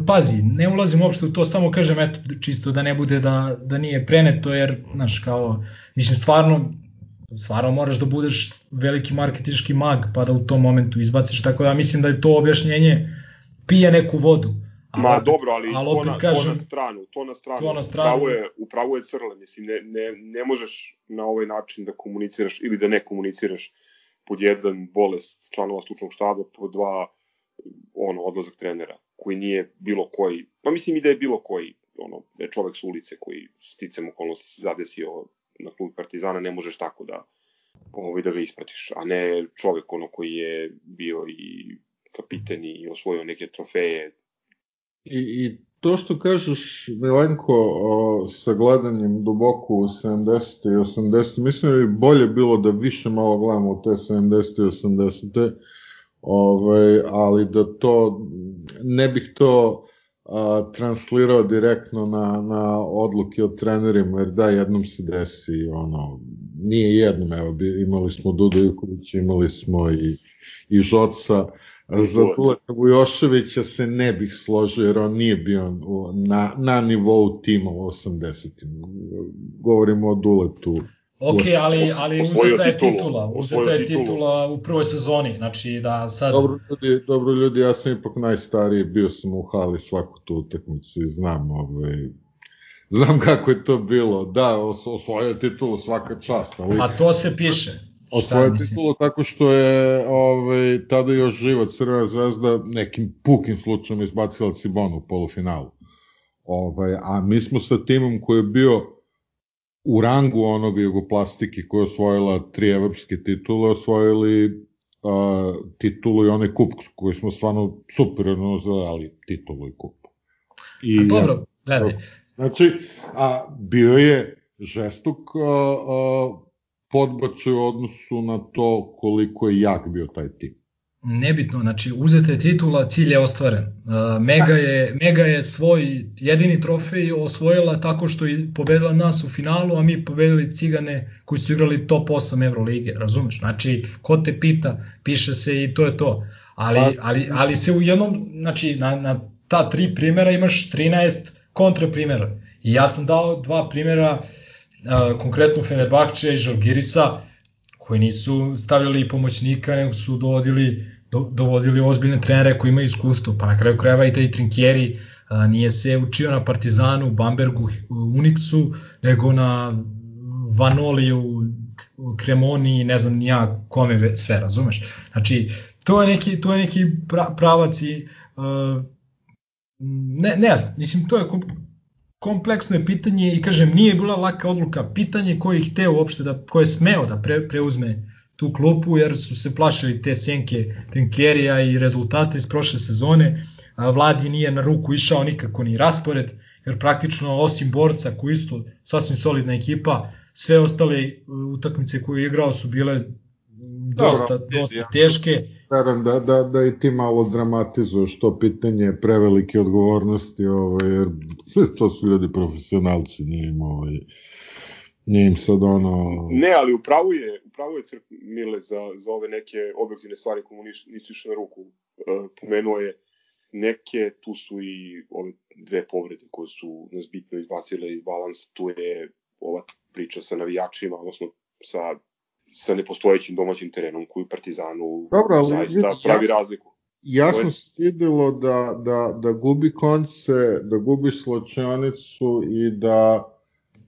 Pazi, ne ulazim uopšte u to, samo kažem eto, čisto da ne bude da, da nije preneto, jer, znaš, kao, mislim, stvarno, stvarno moraš da budeš veliki marketinški mag, pa da u tom momentu izbaciš, tako da mislim da je to objašnjenje pije neku vodu. Ali, Ma dobro, ali, ali to, na, kažem, to na stranu, to na stranu. To na stranu. Upravo je, upravo je crle, mislim, ne, ne, ne možeš na ovaj način da komuniciraš ili da ne komuniciraš pod jedan bolest članova stručnog štaba, pod dva ono, odlazak trenera, koji nije bilo koji, pa mislim i da je bilo koji, ono, da je čovek s ulice koji sticam okolnosti se zadesio na klub Partizana, ne možeš tako da, ovaj, da ga ispratiš, a ne čovek ono koji je bio i kapiten i osvojio neke trofeje. I, i to što kažeš, Milenko, o, sa gledanjem duboko u 70. i 80. mislim da bi bolje bilo da više malo gledamo te 70. i 80. Ovaj, ali da to, ne bih to a, translirao direktno na, na odluke od trenerima, jer da, jednom se desi, ono, nije jednom, evo, imali smo Duda Ivkovića, imali smo i, i Žoca, za Duleta Vujoševića se ne bih složio, jer on nije bio na, na nivou tima u 80. Govorimo o Duletu Ok, ali, ali uzeta je titula, uzeta je titula u prvoj sezoni, znači da sad... Dobro ljudi, dobro ljudi, ja sam ipak najstariji, bio sam u hali svaku tu utakmicu i znam, ovaj, znam kako je to bilo, da, osvojio titulu svaka čast, ali... A to se piše. Osvojio titulu tako što je ovaj, tada još živa Crvena zvezda nekim pukim slučajem izbacila Cibonu u polufinalu. Ovaj, a mi smo sa timom koji je bio u rangu onoga jugoplastike koja je osvojila tri evropske titule, osvojili uh, titulu i onaj kup koji smo stvarno super ali titulu i kup. I, a dobro, gledaj. Znači, a bio je žestok uh, uh, podbačaj u odnosu na to koliko je jak bio taj tim nebitno, znači uzeta je titula, cilj je ostvaren. Mega je, Mega je svoj jedini trofej osvojila tako što je pobedila nas u finalu, a mi pobedili Cigane koji su igrali top 8 Evrolige, razumeš? Znači, ko te pita, piše se i to je to. Ali, pa- ali, ali se u jednom, znači na, na ta tri primjera imaš 13 kontra primjera. I ja sam dao dva primjera, konkretno Fenerbahče i Žalgirisa, koji nisu stavljali pomoćnika, nego su dovodili do, dovodili ozbiljne trenere koji imaju iskustvo, pa na kraju krajeva i taj Trinkieri a, nije se učio na Partizanu, Bambergu, Unixu, nego na Vanoliju, Kremoni, ne znam ja kome sve, razumeš? Znači, to je neki, to je neki pra, pravac i ne, ne znam, mislim, to je kompleksno je pitanje i kažem, nije bila laka odluka, pitanje ko je hteo uopšte da, ko je smeo da pre, preuzme tu klupu jer su se plašili te senke Tenkerija i rezultate iz prošle sezone. Vladi nije na ruku išao nikako ni raspored, jer praktično osim borca koji isto sasvim solidna ekipa, sve ostale e, utakmice koje je igrao su bile dosta, Dobro, dosta ja. teške. Verujem da, da, da i ti malo dramatizuješ to pitanje prevelike odgovornosti, ovaj, jer to su ljudi profesionalci, nije im ovaj, Nije im sad ono... Ne, ali upravo je, upravo je Crk Mile za, za ove neke objektivne stvari koje mu nisu, nisu išle na ruku. Uh, pomenuo je neke, tu su i ove dve povrede koje su nas bitno izbacile iz balansa, tu je ova priča sa navijačima, odnosno sa, sa nepostojećim domaćim terenom koji Partizanu Dobro, ali, zaista vidi, pravi ja, razliku. Jasno je... se videlo da, da, da gubi konce, da gubi sločanicu i da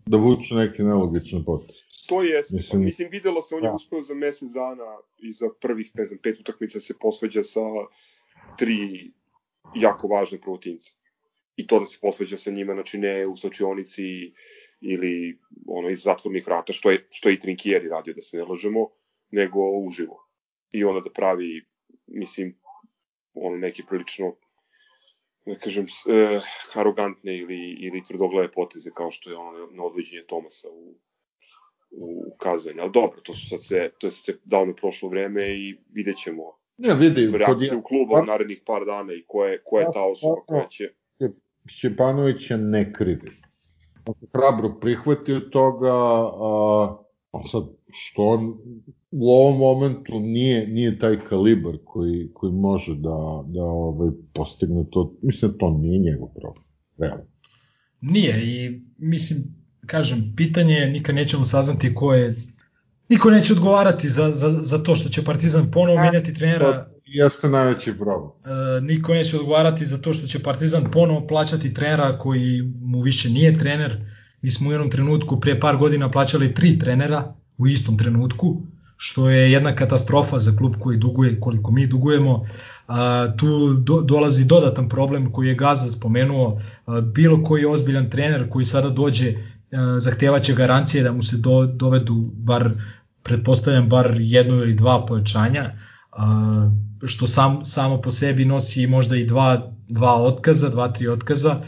da vuče neki nelogičan potez. To je, mislim, mislim videlo se, on je da. uspeo za mesec dana i za prvih, ne znam, pet utakmica se posveđa sa tri jako važne protivnice. I to da se posveđa sa njima, znači ne u sočionici ili ono iz zatvornih vrata, što je, što je i Trinkieri radio, da se ne lažemo, nego uživo. I onda da pravi, mislim, ono neke prilično da kažem, e, arogantne ili, ili tvrdoglave poteze kao što je ono na odvođenje Tomasa u, u kazanju. Ali dobro, to su sad sve, to je sad sve davno prošlo vreme i vidjet ćemo ne, vidi, reakciju kluba u narednih par dana i ko je, ko je ta osoba koja će... Šćepanović je ne krivi. On se hrabro prihvatio toga, a, a sad što on u ovom momentu nije, nije taj kalibar koji, koji može da, da ovaj, postigne to, mislim da to nije njegov problem, realno. Nije i mislim, kažem, pitanje je, nikad nećemo saznati ko je, niko neće odgovarati za, za, za to što će Partizan ponovo menjati trenera. To jeste najveći problem. E, niko neće odgovarati za to što će Partizan ponovo plaćati trenera koji mu više nije trener. Mi smo u jednom trenutku pre par godina plaćali tri trenera u istom trenutku što je jedna katastrofa za klub koji duguje koliko mi dugujemo. A, tu do, dolazi dodatan problem koji je Gaza spomenuo, a, bilo koji ozbiljan trener koji sada dođe zahtevaće garancije da mu se do, dovedu bar pretpostavljam bar jedno ili dva pojačanja, a, što sam, samo po sebi nosi možda i dva, dva otkaza, dva, tri otkaza,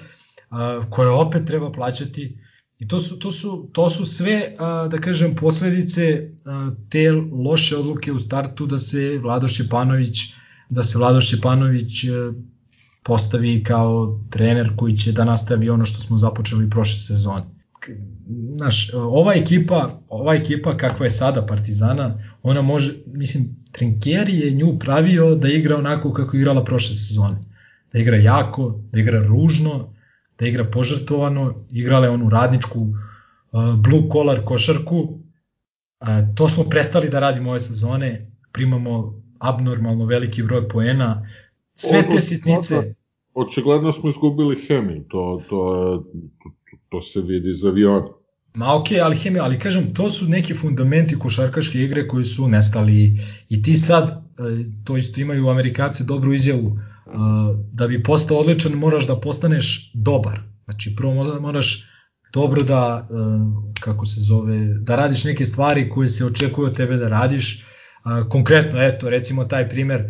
a, koje opet treba plaćati I to su, to su, to su sve, da kažem, posledice te loše odluke u startu da se Vlado Šćepanović, da se Vlado Šćepanović e, postavi kao trener koji će da nastavi ono što smo započeli prošle sezone. Znaš, ova ekipa, ova ekipa kakva je sada Partizana, ona može, mislim, Trinkeri je nju pravio da igra onako kako je igrala prošle sezone. Da igra jako, da igra ružno, da igra požrtovano, igrale onu radničku uh, blue collar košarku. Uh, to smo prestali da radimo ove sezone, primamo abnormalno veliki broj poena. Sve te sitnice... Očigledno smo izgubili hemiju, to, to, to se vidi iz aviona. Ma ok, ali hemija, ali kažem, to su neki fundamenti košarkaške igre koji su nestali i ti sad, uh, to isto imaju Amerikanci dobru izjavu, da bi postao odličan moraš da postaneš dobar. Znači prvo moraš dobro da, kako se zove, da radiš neke stvari koje se očekuje od tebe da radiš, konkretno, eto, recimo taj primer,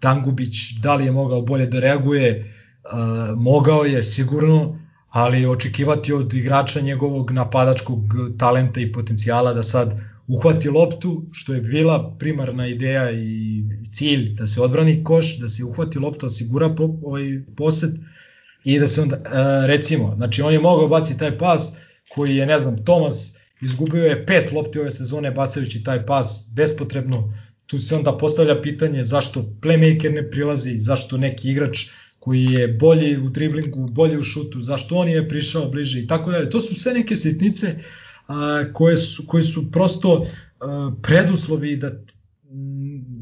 Dangubić, da li je mogao bolje da reaguje, mogao je sigurno, ali očekivati od igrača njegovog napadačkog talenta i potencijala da sad uhvati loptu, što je bila primarna ideja i cilj da se odbrani koš, da se uhvati lopta, osigura po, ovaj posed i da se onda, e, recimo, znači on je mogao baciti taj pas koji je, ne znam, Tomas izgubio je pet lopti ove sezone bacajući taj pas bespotrebno, tu se onda postavlja pitanje zašto playmaker ne prilazi, zašto neki igrač koji je bolji u driblingu, bolji u šutu, zašto on je prišao bliže i tako dalje. To su sve neke sitnice a, koje, su, koje su prosto a, preduslovi da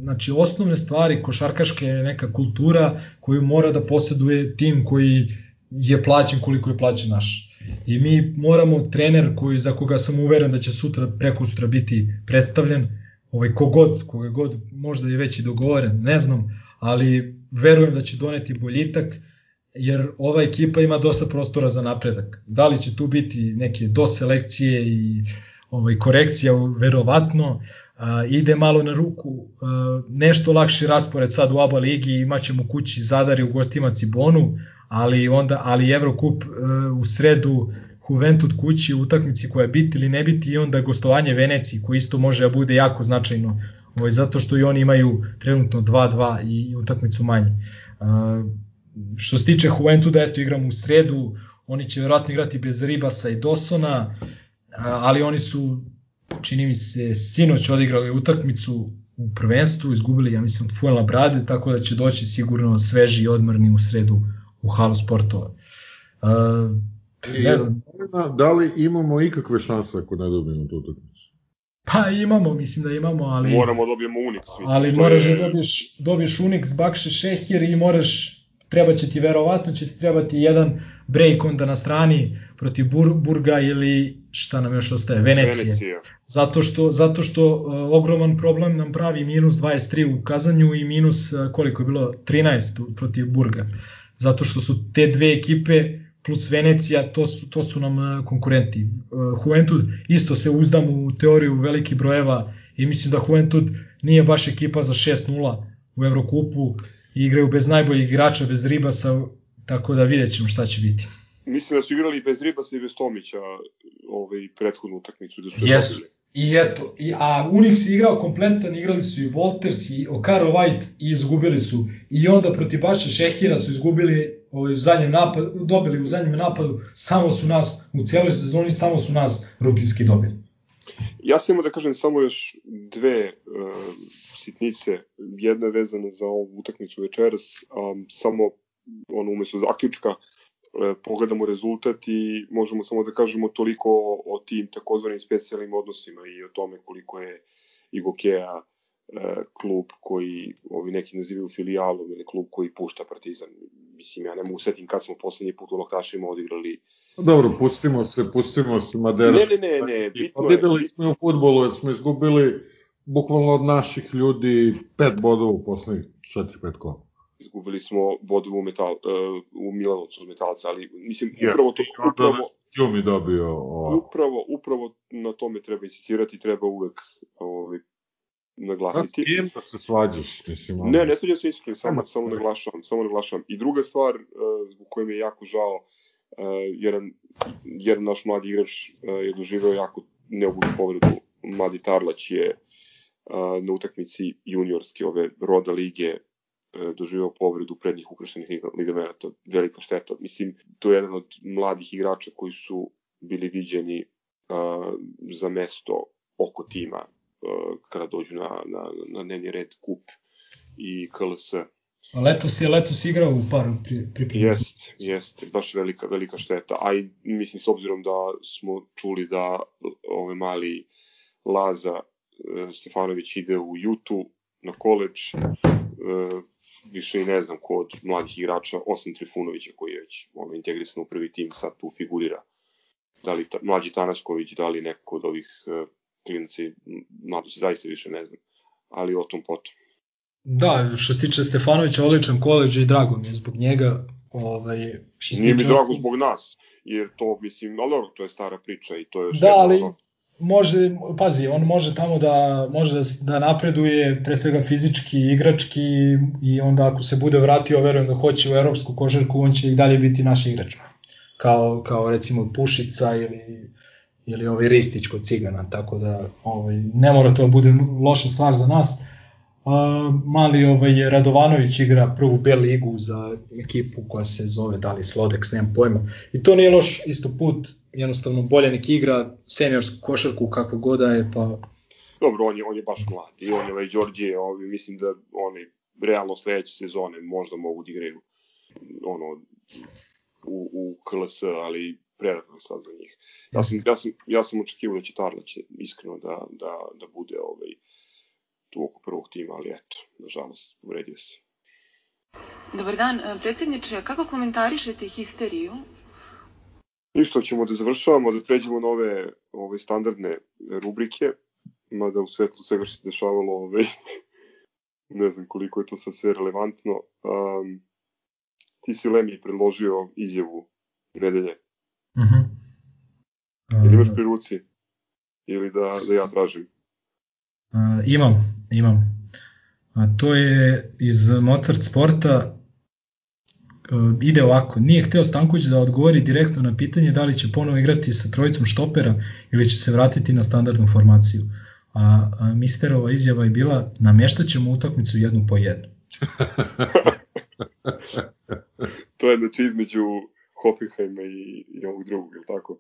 znači osnovne stvari košarkaške neka kultura koju mora da poseduje tim koji je plaćen koliko je plaćen naš. I mi moramo trener koji za koga sam uveren da će sutra preko sutra biti predstavljen, ovaj kogod, koga god možda je već i dogovoren, ne znam, ali verujem da će doneti boljitak jer ova ekipa ima dosta prostora za napredak. Da li će tu biti neke doselekcije i ovaj korekcija, verovatno, a, ide malo na ruku, a, nešto lakši raspored sad u ABA ligi, imaćemo kući Zadar i u gostima Cibonu, ali onda ali Evrokup a, u sredu Juventud kući u utakmici koja je biti ili ne biti i onda gostovanje Veneciji koji isto može da bude jako značajno ovaj, zato što i oni imaju trenutno 2-2 i utakmicu manje. A, što se tiče Juventuda, eto igramo u sredu, oni će verovatno igrati bez Ribasa i Dosona, ali oni su, čini mi se, sinoć odigrali utakmicu u prvenstvu, izgubili, ja mislim, od Fuenla Brade, tako da će doći sigurno sveži i odmrni u sredu u halu sportova. Uh, ne znam. Da li imamo ikakve šanse ako ne dobijemo tu utakmicu? Pa imamo, mislim da imamo, ali... Moramo da dobijemo Unix. Mislim, ali moraš je... da dobiješ, dobiješ Unix, Bakše, Šehir i moraš treba će ti verovatno će ti trebati jedan break onda na strani protiv Bur, Burga ili šta nam još ostaje Venecije. Venecija. Zato što zato što uh, ogroman problem nam pravi minus 23 u Kazanju i minus uh, koliko je bilo 13 protiv Burga. Zato što su te dve ekipe plus Venecija, to su, to su nam uh, konkurenti. Uh, Juventud isto se uzdam u teoriju velikih brojeva i mislim da Juventud nije baš ekipa za 6-0 u Evrokupu i igraju bez najboljih igrača, bez Ribasa, tako da vidjet ćemo šta će biti. Mislim da su igrali bez Ribasa i bez Tomića ovaj, prethodnu utakmicu. Da su Jesu. I eto, i, a Unix je igrao kompletan, igrali su i Walters i Okaro White i izgubili su. I onda protiv Baša Šehira su izgubili ovaj, u zadnjem napadu, dobili u zadnjem napadu, samo su nas, u cijeloj sezoni samo su nas rutinski dobili. Ja sam da kažem samo još dve uh, sitnice, jedna je vezana za ovu utakmicu večeras, um, samo ono umesto zaključka, e, pogledamo rezultat i možemo samo da kažemo toliko o, o tim takozvanim specijalnim odnosima i o tome koliko je Igokea e, klub koji ovi neki nazivaju filijalom ili klub koji pušta Partizan. Mislim, ja ne mogu setim kad smo poslednji put u Loktašima odigrali Dobro, pustimo se, pustimo se Madera. Ne, ne, ne, ne, bitno je. Videli smo u futbolu jer smo izgubili bukvalno od naših ljudi pet bodova u poslednjih 4-5 kola. Izgubili smo bodove u, metal, uh, u Milanovcu od metalca, ali mislim, yes, upravo to... Upravo, mi dobio... Upravo, upravo na tome treba insistirati, treba uvek ovaj, naglasiti. A s da se svađaš? Mislim, ali... Ne, ne svađam se iskreno, samo, samo naglašavam, samo naglašavam. I druga stvar, uh, zbog koje mi je jako žao, uh, jedan, jedan naš mladi igrač uh, je doživeo jako neugodnu povredu. Mladi Tarlać je na utakmici juniorske ove roda lige e, doživao povredu prednjih ukrštenih ligamenta, velika šteta. Mislim, to je jedan od mladih igrača koji su bili viđeni uh, za mesto oko tima uh, kada dođu na, na, na dnevni red kup i KLS. A letos je letos igrao u paru priprema. Jest, jest, baš velika, velika šteta. A i mislim, s obzirom da smo čuli da ove mali Laza E, Stefanović ide u Jutu na koleđ, e, više i ne znam ko od mladih igrača, osim Trifunovića koji je već ono, integrisan u prvi tim, sad tu figurira. Da li ta, mlađi Tanasković, da li neko od ovih uh, klinaci, mlado se zaista više ne znam, ali o tom potom. Da, što se tiče Stefanovića, odličan koleđ i drago mi je zbog njega. Ovaj, što Nije mi drago zbog nas. jer to, mislim, ali dobro, to je stara priča i to je još Da, jedno ali ono- može, pazi, on može tamo da, može da, da napreduje pre svega fizički, igrački i onda ako se bude vratio, verujem da hoće u evropsku košarku, on će i dalje biti naš igrač. Kao, kao recimo Pušica ili, ili ovaj Ristić kod Cigana, tako da ovaj, ne mora to da bude loša stvar za nas. Uh, mali ovaj Radovanović igra prvu B ligu za ekipu koja se zove da li Slodex, nemam pojma. I to nije loš isto put, jednostavno bolje nek igra seniorsku košarku kakva god da je, pa Dobro, on je, on je baš mlad i on je ovaj Đorđe, ovi, mislim da oni realno sledeće sezone možda mogu da igraju ono, u, u KLS, ali prerano sad za njih. Ja sam, ja sam, ja sam očekivao da će Tarlać iskreno da, da, da bude ovaj, tu oko prvog tima, ali eto, nažalost, uvredio se. Dobar dan, e, predsjedniče, kako komentarišete histeriju? Ništa, ćemo da završavamo, da pređemo na ove, ove standardne rubrike, mada u svetlu svega što se dešavalo, ove, ne znam koliko je to sad sve relevantno. Um, ti si Lemi predložio izjavu nedelje. uh -huh. Ili imaš pri ruci? Ili da, da ja tražim? Uh, imam, imam. A to je iz Mozart sporta uh, ide ovako. Nije hteo Stanković da odgovori direktno na pitanje da li će ponovo igrati sa trojicom štopera ili će se vratiti na standardnu formaciju. A, a Misterova izjava je bila namještaćemo utakmicu jednu po jednu. to je znači između Hoffenheima i, i ovog drugog, ili tako?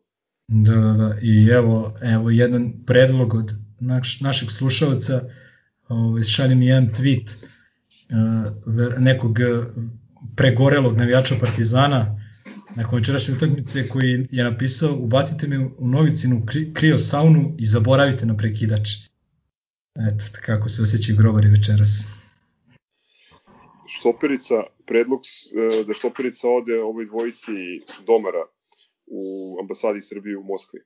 Da, da, da. I evo, evo jedan predlog od naš, našeg slušalca, ovaj, šalje mi jedan tweet uh, nekog uh, pregorelog navijača Partizana nakon večerašnje utakmice koji je napisao ubacite me u novicinu kri, krio saunu i zaboravite na prekidač. Eto, kako se osjećaju grobari večeras. Štoperica, predlog e, da Štoperica ode ovoj dvojici domara u ambasadi Srbije u Moskvi.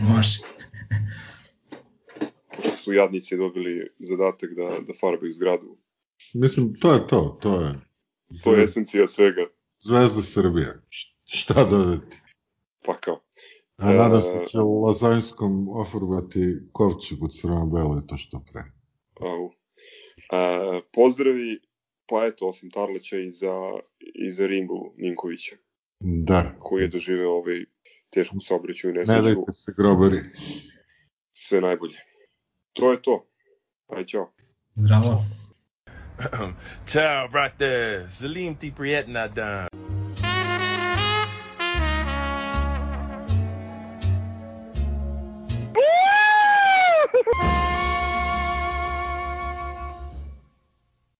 Može. Su jadnici dobili zadatak da, da farbaju zgradu. Mislim, to je to, to je. To je esencija svega. Zvezda Srbija. Š- Šta dodati? Pa kao. A nadam se E, će u Lazanjskom ofarbati kovčeg u crno-belo i to što pre. Au. A, pozdravi, pa eto, osim Tarleća i za, i za Rimbu Ninkovića, Da. koji je doživeo ovaj tešku saobraćaju i Ne nesreću. dajte se grobari. Sve najbolje. To je to. Aj, čao. Zdravo. Ciao, brother. Salim ti prijetna dan.